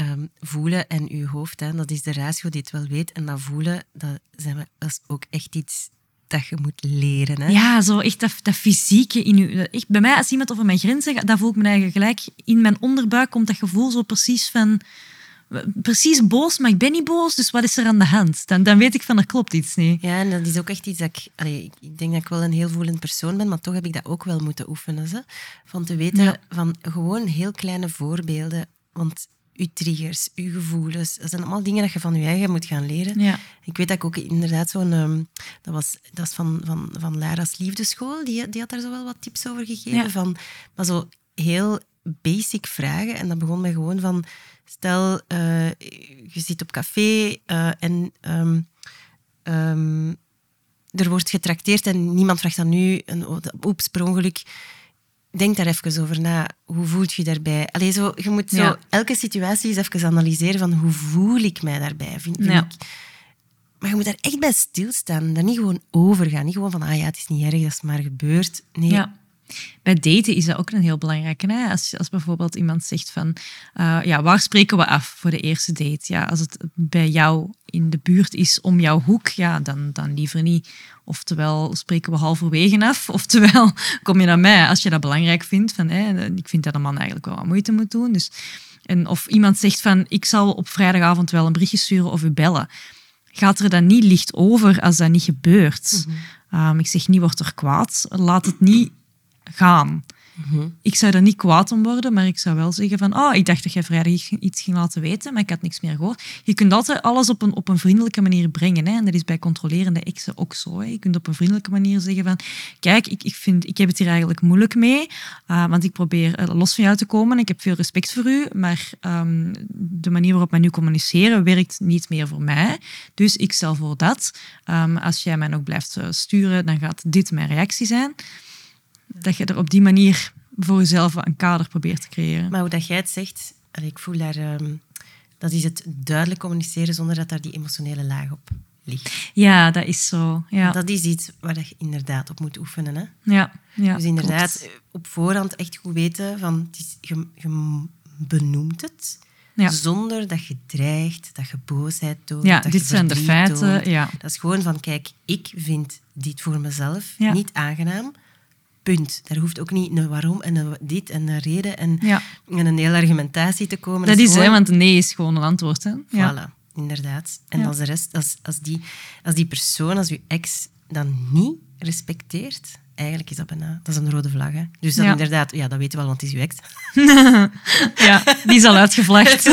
Ehm, voelen en uw hoofd, hè, dat is de ratio die het wel weet. En dat voelen, dat, zijn we, dat is ook echt iets dat je moet leren. Hè? Ja, zo echt dat, dat fysieke in je. Echt, bij mij, als iemand over mijn grenzen gaat, dan voel ik me eigenlijk gelijk in mijn onderbuik komt dat gevoel zo precies van. Precies boos, maar ik ben niet boos, dus wat is er aan de hand? Dan, dan weet ik van er klopt iets niet. Ja, en dat is ook echt iets dat ik... Allee, ik- ik denk dat ik wel een heel voelend persoon ben, maar toch heb ik dat ook wel moeten oefenen. Hè? Van te weten Ja. van gewoon heel kleine voorbeelden. Want uw triggers, uw gevoelens, dat zijn allemaal dingen dat je van je eigen moet gaan leren. Ja. Ik weet dat ik ook inderdaad zo'n... ehm, dat, was, dat is van, van, van Lara's Liefdeschool. Die, die had daar zo wel wat tips over gegeven. Ja. Van, maar zo heel basic vragen. En dat begon met gewoon van... Stel, eh, je zit op café eh, en... ehm, ehm, er wordt getrakteerd en niemand vraagt aan nu, een, oh, oeps, per ongeluk. Denk daar even over na. Hoe voelt je daarbij? Allee, zo, je moet zo Ja. elke situatie eens even analyseren van hoe voel ik mij daarbij? Vind, vind Ja. ik, maar je moet daar echt bij stilstaan. Daar niet gewoon over gaan. Niet gewoon van, ah ja, het is niet erg, dat is maar gebeurd. Nee, Ja. Bij daten is dat ook een heel belangrijke. Hè? Als, als bijvoorbeeld iemand zegt van, eh, ja, waar spreken we af voor de eerste date? Ja, als het bij jou in de buurt is om jouw hoek, ja, dan, dan liever niet. Oftewel spreken we halverwege af, oftewel kom je naar mij als je dat belangrijk vindt. Van, hè, ik vind dat een man eigenlijk wel wat moeite moet doen. Dus, en of iemand zegt van, ik zal op vrijdagavond wel een berichtje sturen of u bellen gaat er dan niet licht over als dat niet gebeurt. Um, ik zeg niet, word er kwaad. Laat het niet gaan. Ik zou er niet kwaad om worden, maar ik zou wel zeggen van, oh, ik dacht dat jij vrijdag iets ging laten weten, maar ik had niks meer gehoord. Je kunt altijd alles op een, op een vriendelijke manier brengen. Hè? En dat is bij controlerende exen ook zo. Hè? Je kunt op een vriendelijke manier zeggen van, kijk, ik, ik, vind, ik heb het hier eigenlijk moeilijk mee, uh, want ik probeer uh, los van jou te komen. Ik heb veel respect voor u, maar um, de manier waarop wij nu communiceren werkt niet meer voor mij. Dus ik stel voor dat. Um, als jij mij nog blijft uh, sturen, dan gaat dit mijn reactie zijn dat je er op die manier voor jezelf een kader probeert te creëren. Maar hoe dat jij het zegt, ik voel daar... Um, dat is het duidelijk communiceren zonder dat daar die emotionele laag op ligt. Ja, dat is zo. Ja. Dat is iets waar je inderdaad op moet oefenen. Hè? Ja, ja, dus inderdaad, klopt. op voorhand echt goed weten van... Het is, je, je benoemt het. Ja. Zonder dat je dreigt, dat je boosheid toont. Ja, dat dit je zijn de feiten. Ja. Dat is gewoon van, kijk, ik vind dit voor mezelf niet aangenaam. Punt. Daar hoeft ook niet een waarom en een dit en een reden en, Ja. en een hele argumentatie te komen. Dat is, hè, gewoon- want een nee is gewoon een antwoord. Hè? Ja. Voilà, inderdaad. En Ja. als de rest, als, als, die, als die persoon, als je ex, dan niet respecteert, eigenlijk is dat bijna, dat is een rode vlag. Hè? Dus dat Ja. inderdaad, ja, dat weten we al, want het is je ex. ja, die is al uitgevlacht.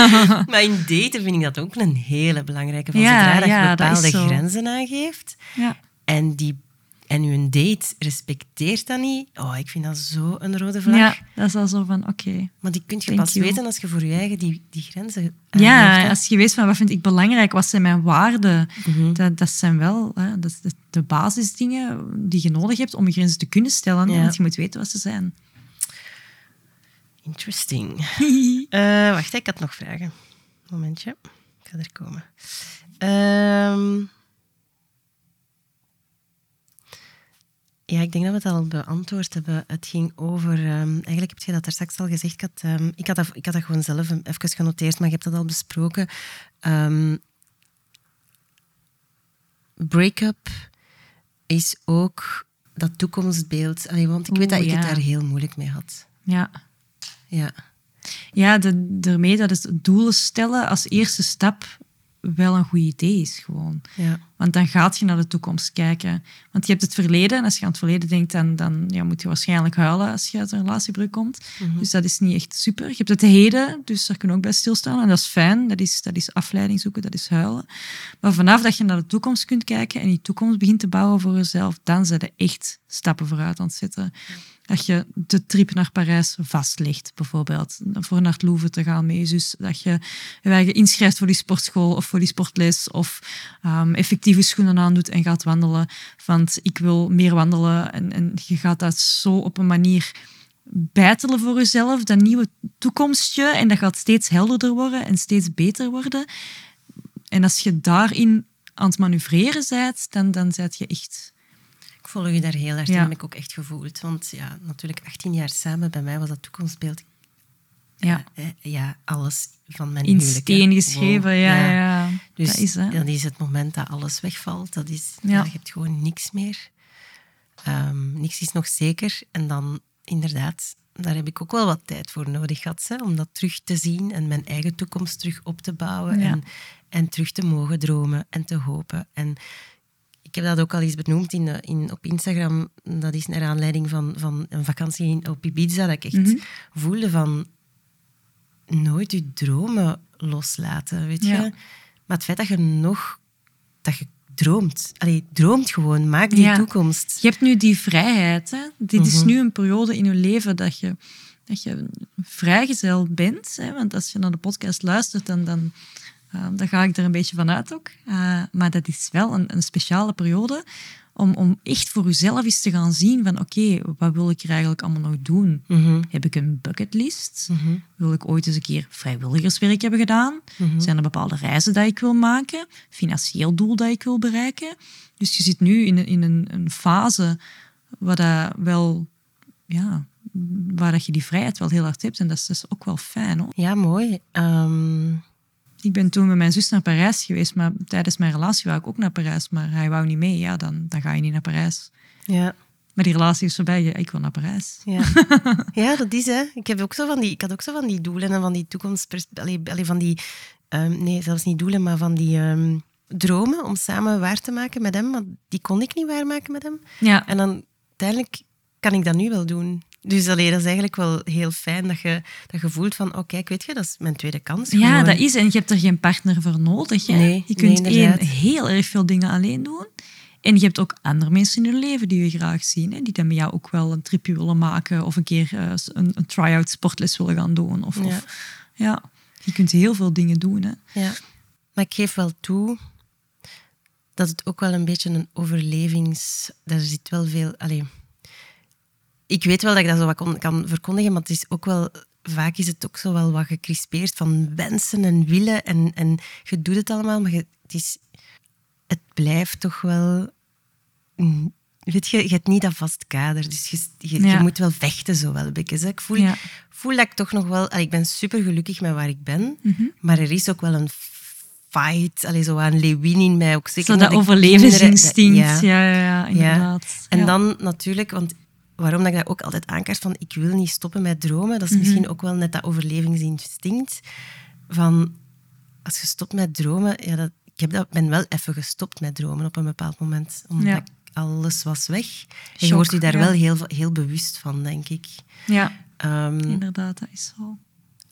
maar in daten vind ik dat ook een hele belangrijke. Van zodra dat je bepaalde grenzen aangeeft ja. en, die, en je date respecteert dat niet, oh, ik vind dat zo een rode vlag. ja, dat is al zo van, oké. Maar die kun je Thank pas you. weten als je voor je eigen die, die grenzen Ja, aangeeft, hè. als je weet van wat vind ik belangrijk, wat zijn mijn waarden, Mhm. dat, dat zijn wel hè, dat is de, basisdingen die je nodig hebt om je grenzen te kunnen stellen. Ja. Want je moet weten wat ze zijn. Interesting. Eh, wacht, ik had nog vragen. Momentje. Ik ga er komen. Ehm. Ja, ik denk dat we het al beantwoord hebben. Het ging over... ehm, eigenlijk heb je dat daar straks al gezegd. Ik had, ehm, ik had, dat, ik had dat gewoon zelf even genoteerd, maar je hebt dat al besproken. Ehm break-up is ook dat toekomstbeeld. Allee, want ik weet Oeh, dat ik het daar heel moeilijk mee had. Ja, Ja. ja de, daarmee dat het doelen stellen als eerste stap wel een goed idee is gewoon. Ja. Want dan gaat je naar de toekomst kijken. Want je hebt het verleden. En als je aan het verleden denkt, dan, dan ja, moet je waarschijnlijk huilen als je uit een relatiebreuk komt. Dus dat is niet echt super. Je hebt het heden, dus daar kunnen we ook bij stilstaan. En dat is fijn. Dat is, dat is afleiding zoeken, dat is huilen. Maar vanaf dat je naar de toekomst kunt kijken en die toekomst begint te bouwen voor jezelf, dan zijn er echt stappen vooruit aan het zetten. Dat je de trip naar Parijs vastlegt, bijvoorbeeld. Voor naar het Louvre te gaan met je zus. Dat je je inschrijft voor die sportschool of voor die sportles. Of ehm, effectieve schoenen aandoet en gaat wandelen. Want ik wil meer wandelen. En, en je gaat dat zo op een manier bijtelen voor jezelf. Dat nieuwe toekomstje. En dat gaat steeds helderder worden en steeds beter worden. En als je daarin aan het manoeuvreren bent, dan, dan zet je echt... Volg je daar heel hard Ja. in, heb ik ook echt gevoeld. Want ja, natuurlijk 18 jaar samen, bij mij was dat toekomstbeeld Ja. eh, ja, alles van mijn In huwelijk. steen geschreven, Wow, ja, ja. Dus dat is, hè. dat is het moment dat alles wegvalt. Dat is, Ja. je hebt gewoon niks meer. Ehm, niks is nog zeker. En dan inderdaad, daar heb ik ook wel wat tijd voor nodig gehad. Hè, om dat terug te zien en mijn eigen toekomst terug op te bouwen. Ja. En, en terug te mogen dromen en te hopen. En ik heb dat ook al eens benoemd in, de- in, op Instagram. Dat is naar aanleiding van, van een vakantie in, op Ibiza. Dat ik echt Mhm. voelde van nooit je dromen loslaten, weet je. Maar het feit dat je nog... Dat je droomt. Allee, droomt gewoon. Maak die Ja. toekomst. Je hebt nu die vrijheid. Hè? Dit is Mhm. nu een periode in je leven dat je, dat je vrijgezel bent. Hè? Want als je naar de podcast luistert, dan, dan, eh, dan ga ik er een beetje van uit ook. Eh, maar dat is wel een, een speciale periode om, om echt voor jezelf eens te gaan zien van oké, wat wil ik er eigenlijk allemaal nog doen? Mhm. Heb ik een bucketlist? Mhm. Wil ik ooit eens een keer vrijwilligerswerk hebben gedaan? Mhm. Zijn er bepaalde reizen dat ik wil maken? Financieel doel dat ik wil bereiken? Dus je zit nu in, een- in een, een fase waar dat wel, ja, waar dat je die vrijheid wel heel hard hebt. En dat is dus ook wel fijn. Hoor. Ja, mooi. Ehm, Ik ben toen met mijn zus naar Parijs geweest, maar tijdens mijn relatie wou ik ook naar Parijs. Maar hij wou niet mee. Ja, dan, dan ga je niet naar Parijs. ja. Maar die relatie is voorbij. Ik wil naar Parijs. Ja. ja, dat is hè. Ik, heb ook zo van die, ik had ook zo van die doelen en van die toekomst... Van die... ehm, nee, zelfs niet doelen, maar van die ehm, dromen om samen waar te maken met hem. Maar die kon ik niet waarmaken met hem. Ja, En dan uiteindelijk kan ik dat nu wel doen. Dus allee, dat is eigenlijk wel heel fijn dat je, dat je voelt van, oh kijk, weet je, dat is mijn tweede kans. Ja, dat is. En je hebt er geen partner voor nodig. Hè? Nee, je kunt nee, één, heel erg veel dingen alleen doen. En je hebt ook andere mensen in je leven die je graag zien. Hè? Die dan met jou ook wel een tripje willen maken. Of een keer eh, een, een try-out sportles willen gaan doen. Of, Ja. of, ja, je kunt heel veel dingen doen. Hè? Ja. Maar ik geef wel toe dat het ook wel een beetje een overlevings... Daar zit wel veel... Allee, ik weet wel dat ik dat zo wat kon, kan verkondigen, maar het is ook wel... Vaak is het ook zo wel wat gecrispeerd van wensen en willen. En, en je doet het allemaal, maar je, het, is, het blijft toch wel... mm, weet je, je hebt niet dat vast kader. Dus je, je, Ja. je moet wel vechten zo wel een. Ik voel, Ja. voel dat ik toch nog wel... allee, ik ben super gelukkig met waar ik ben. Mhm. Maar er is ook wel een fight. Allee, zo aan Lewin in mij. Ook zeker Zo dat kinderen. overlevingsinstinct. Dat- Ja, ja, ja, inderdaad. En Ja. dan natuurlijk, want waarom dat ik dat ook altijd aankaart van ik wil niet stoppen met dromen, dat is Mhm. misschien ook wel net dat overlevingsinstinct van als je stopt met dromen, ja, dat, ik heb dat, ben wel even gestopt met dromen op een bepaald moment, omdat Ja. alles was weg. En je Shock, wordt je daar ja. wel heel, heel bewust van, denk ik. Ja, Ehm, inderdaad, dat is zo.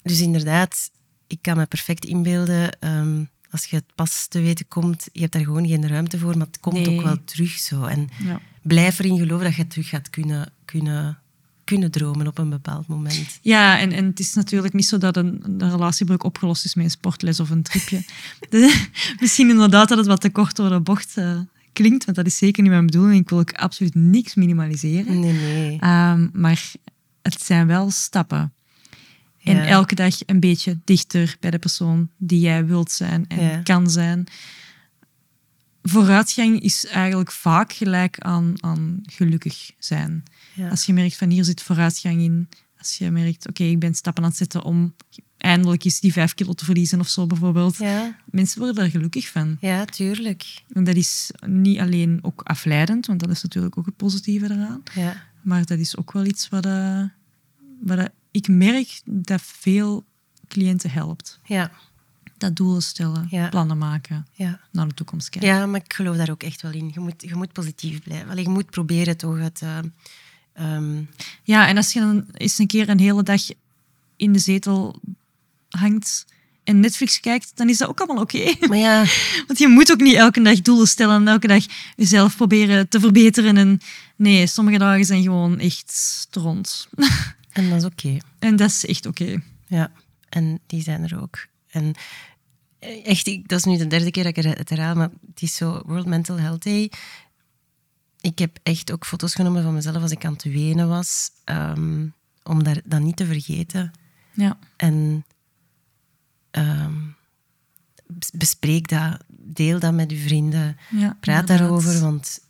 dus inderdaad, ik kan me perfect inbeelden, ehm, als je het pas te weten komt, je hebt daar gewoon geen ruimte voor, maar het komt Nee. ook wel terug zo. En Ja. blijf erin geloven dat je terug gaat kunnen, kunnen, kunnen dromen op een bepaald moment. Ja, en, en het is natuurlijk niet zo dat een, een relatiebreuk opgelost is met een sportles of een tripje. De- misschien inderdaad dat het wat te kort door de bocht eh, klinkt, want dat is zeker niet mijn bedoeling. Ik wil ook absoluut niks minimaliseren. Nee, nee. Ehm, maar het zijn wel stappen. En Ja. elke dag een beetje dichter bij de persoon die jij wilt zijn en Ja. kan zijn. Vooruitgang is eigenlijk vaak gelijk aan, aan gelukkig zijn. Ja. Als je merkt van hier zit vooruitgang in. Als je merkt, oké, ik ben stappen aan het zetten om eindelijk eens die vijf kilo te verliezen of zo bijvoorbeeld. Ja, Mensen worden daar gelukkig van. ja, tuurlijk. En dat is niet alleen ook afleidend, want dat is natuurlijk ook het positieve eraan. Ja. Maar dat is ook wel iets wat, eh, wat ik merk dat veel cliënten helpt. Ja, Dat doelen stellen, Ja. plannen maken, ja. naar de toekomst kijken. ja, maar ik geloof daar ook echt wel in. Je moet, je moet positief blijven. Allee, je moet proberen toch het... eh, ehm, Ja, en als je dan eens een keer een hele dag in de zetel hangt en Netflix kijkt, dan is dat ook allemaal oké. maar ja, Want je moet ook niet elke dag doelen stellen en elke dag jezelf proberen te verbeteren. En nee, sommige dagen zijn gewoon echt stront. en dat is oké. En dat is echt oké. Ja, en die zijn er ook. En echt, ik, dat is nu de derde keer dat ik het herhaal, maar het is zo World Mental Health Day. Ik heb echt ook foto's genomen van mezelf als ik aan het wenen was, ehm, om daar, dat niet te vergeten. Ja. En ehm, bes- bespreek dat, deel dat met uw vrienden, Ja, praat inderdaad. daarover, want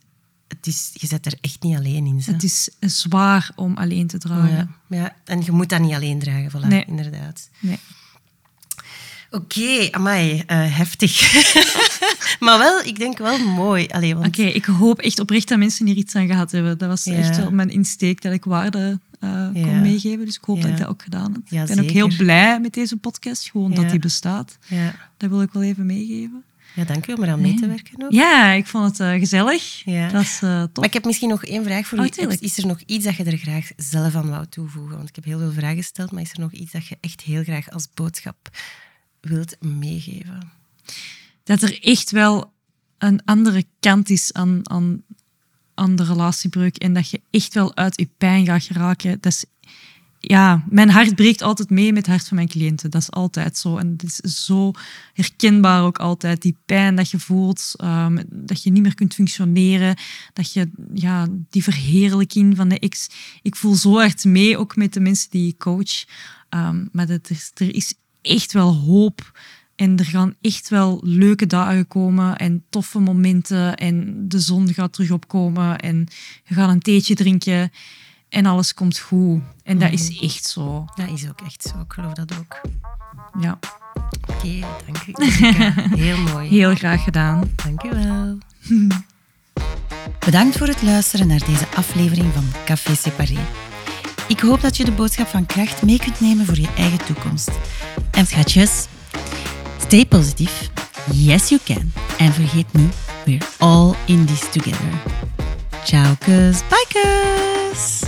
het is, je zit er echt niet alleen in. Het is zwaar om alleen te dragen. ja, ja, en je moet dat niet alleen dragen, voilà, Nee. inderdaad. Nee. Oké, amai, eh, heftig. maar wel, ik denk wel mooi. Want, Oké, ik hoop echt oprecht dat mensen hier iets aan gehad hebben. Dat was Ja. echt wel mijn insteek dat ik waarde eh, Ja. kon meegeven. Dus ik hoop dat ik dat ook gedaan heb. Ik ben ook heel blij met deze podcast, gewoon dat die bestaat. ja. Dat wil ik wel even meegeven. ja, dank u om eraan mee te werken ook. Ja, ik vond het eh, gezellig. Ja. Dat is top. Maar ik heb misschien nog één vraag voor Oh, u. tuurlijk. Is er nog iets dat je er graag zelf aan wou toevoegen? Want ik heb heel veel vragen gesteld, maar is er nog iets dat je echt heel graag als boodschap wilt meegeven? dat er echt wel een andere kant is aan, aan, aan de relatiebreuk en dat je echt wel uit je pijn gaat geraken. Dat is, ja, mijn hart breekt altijd mee met het hart van mijn cliënten. Dat is altijd zo. En het is zo herkenbaar ook altijd. Die pijn dat je voelt, ehm, dat je niet meer kunt functioneren, dat je ja, die verheerlijking van de ex. Ik voel zo hard mee, ook met de mensen die ik coach. Ehm, maar dat is, er is echt wel hoop. En er gaan echt wel leuke dagen komen en toffe momenten. En de zon gaat terug opkomen en je gaat een theetje drinken en alles komt goed. En dat is echt zo. Dat is ook echt zo. Ik geloof dat ook. Ja, Oké, dank u. Heel mooi. heel graag gedaan. Dank u wel. Bedankt voor het luisteren naar deze aflevering van Café Separé. Ik hoop dat je de boodschap van kracht mee kunt nemen voor je eigen toekomst. En schatjes, stay positief. Yes, you can. En vergeet niet, we're all in this together. Ciao, kus. Bye, kus.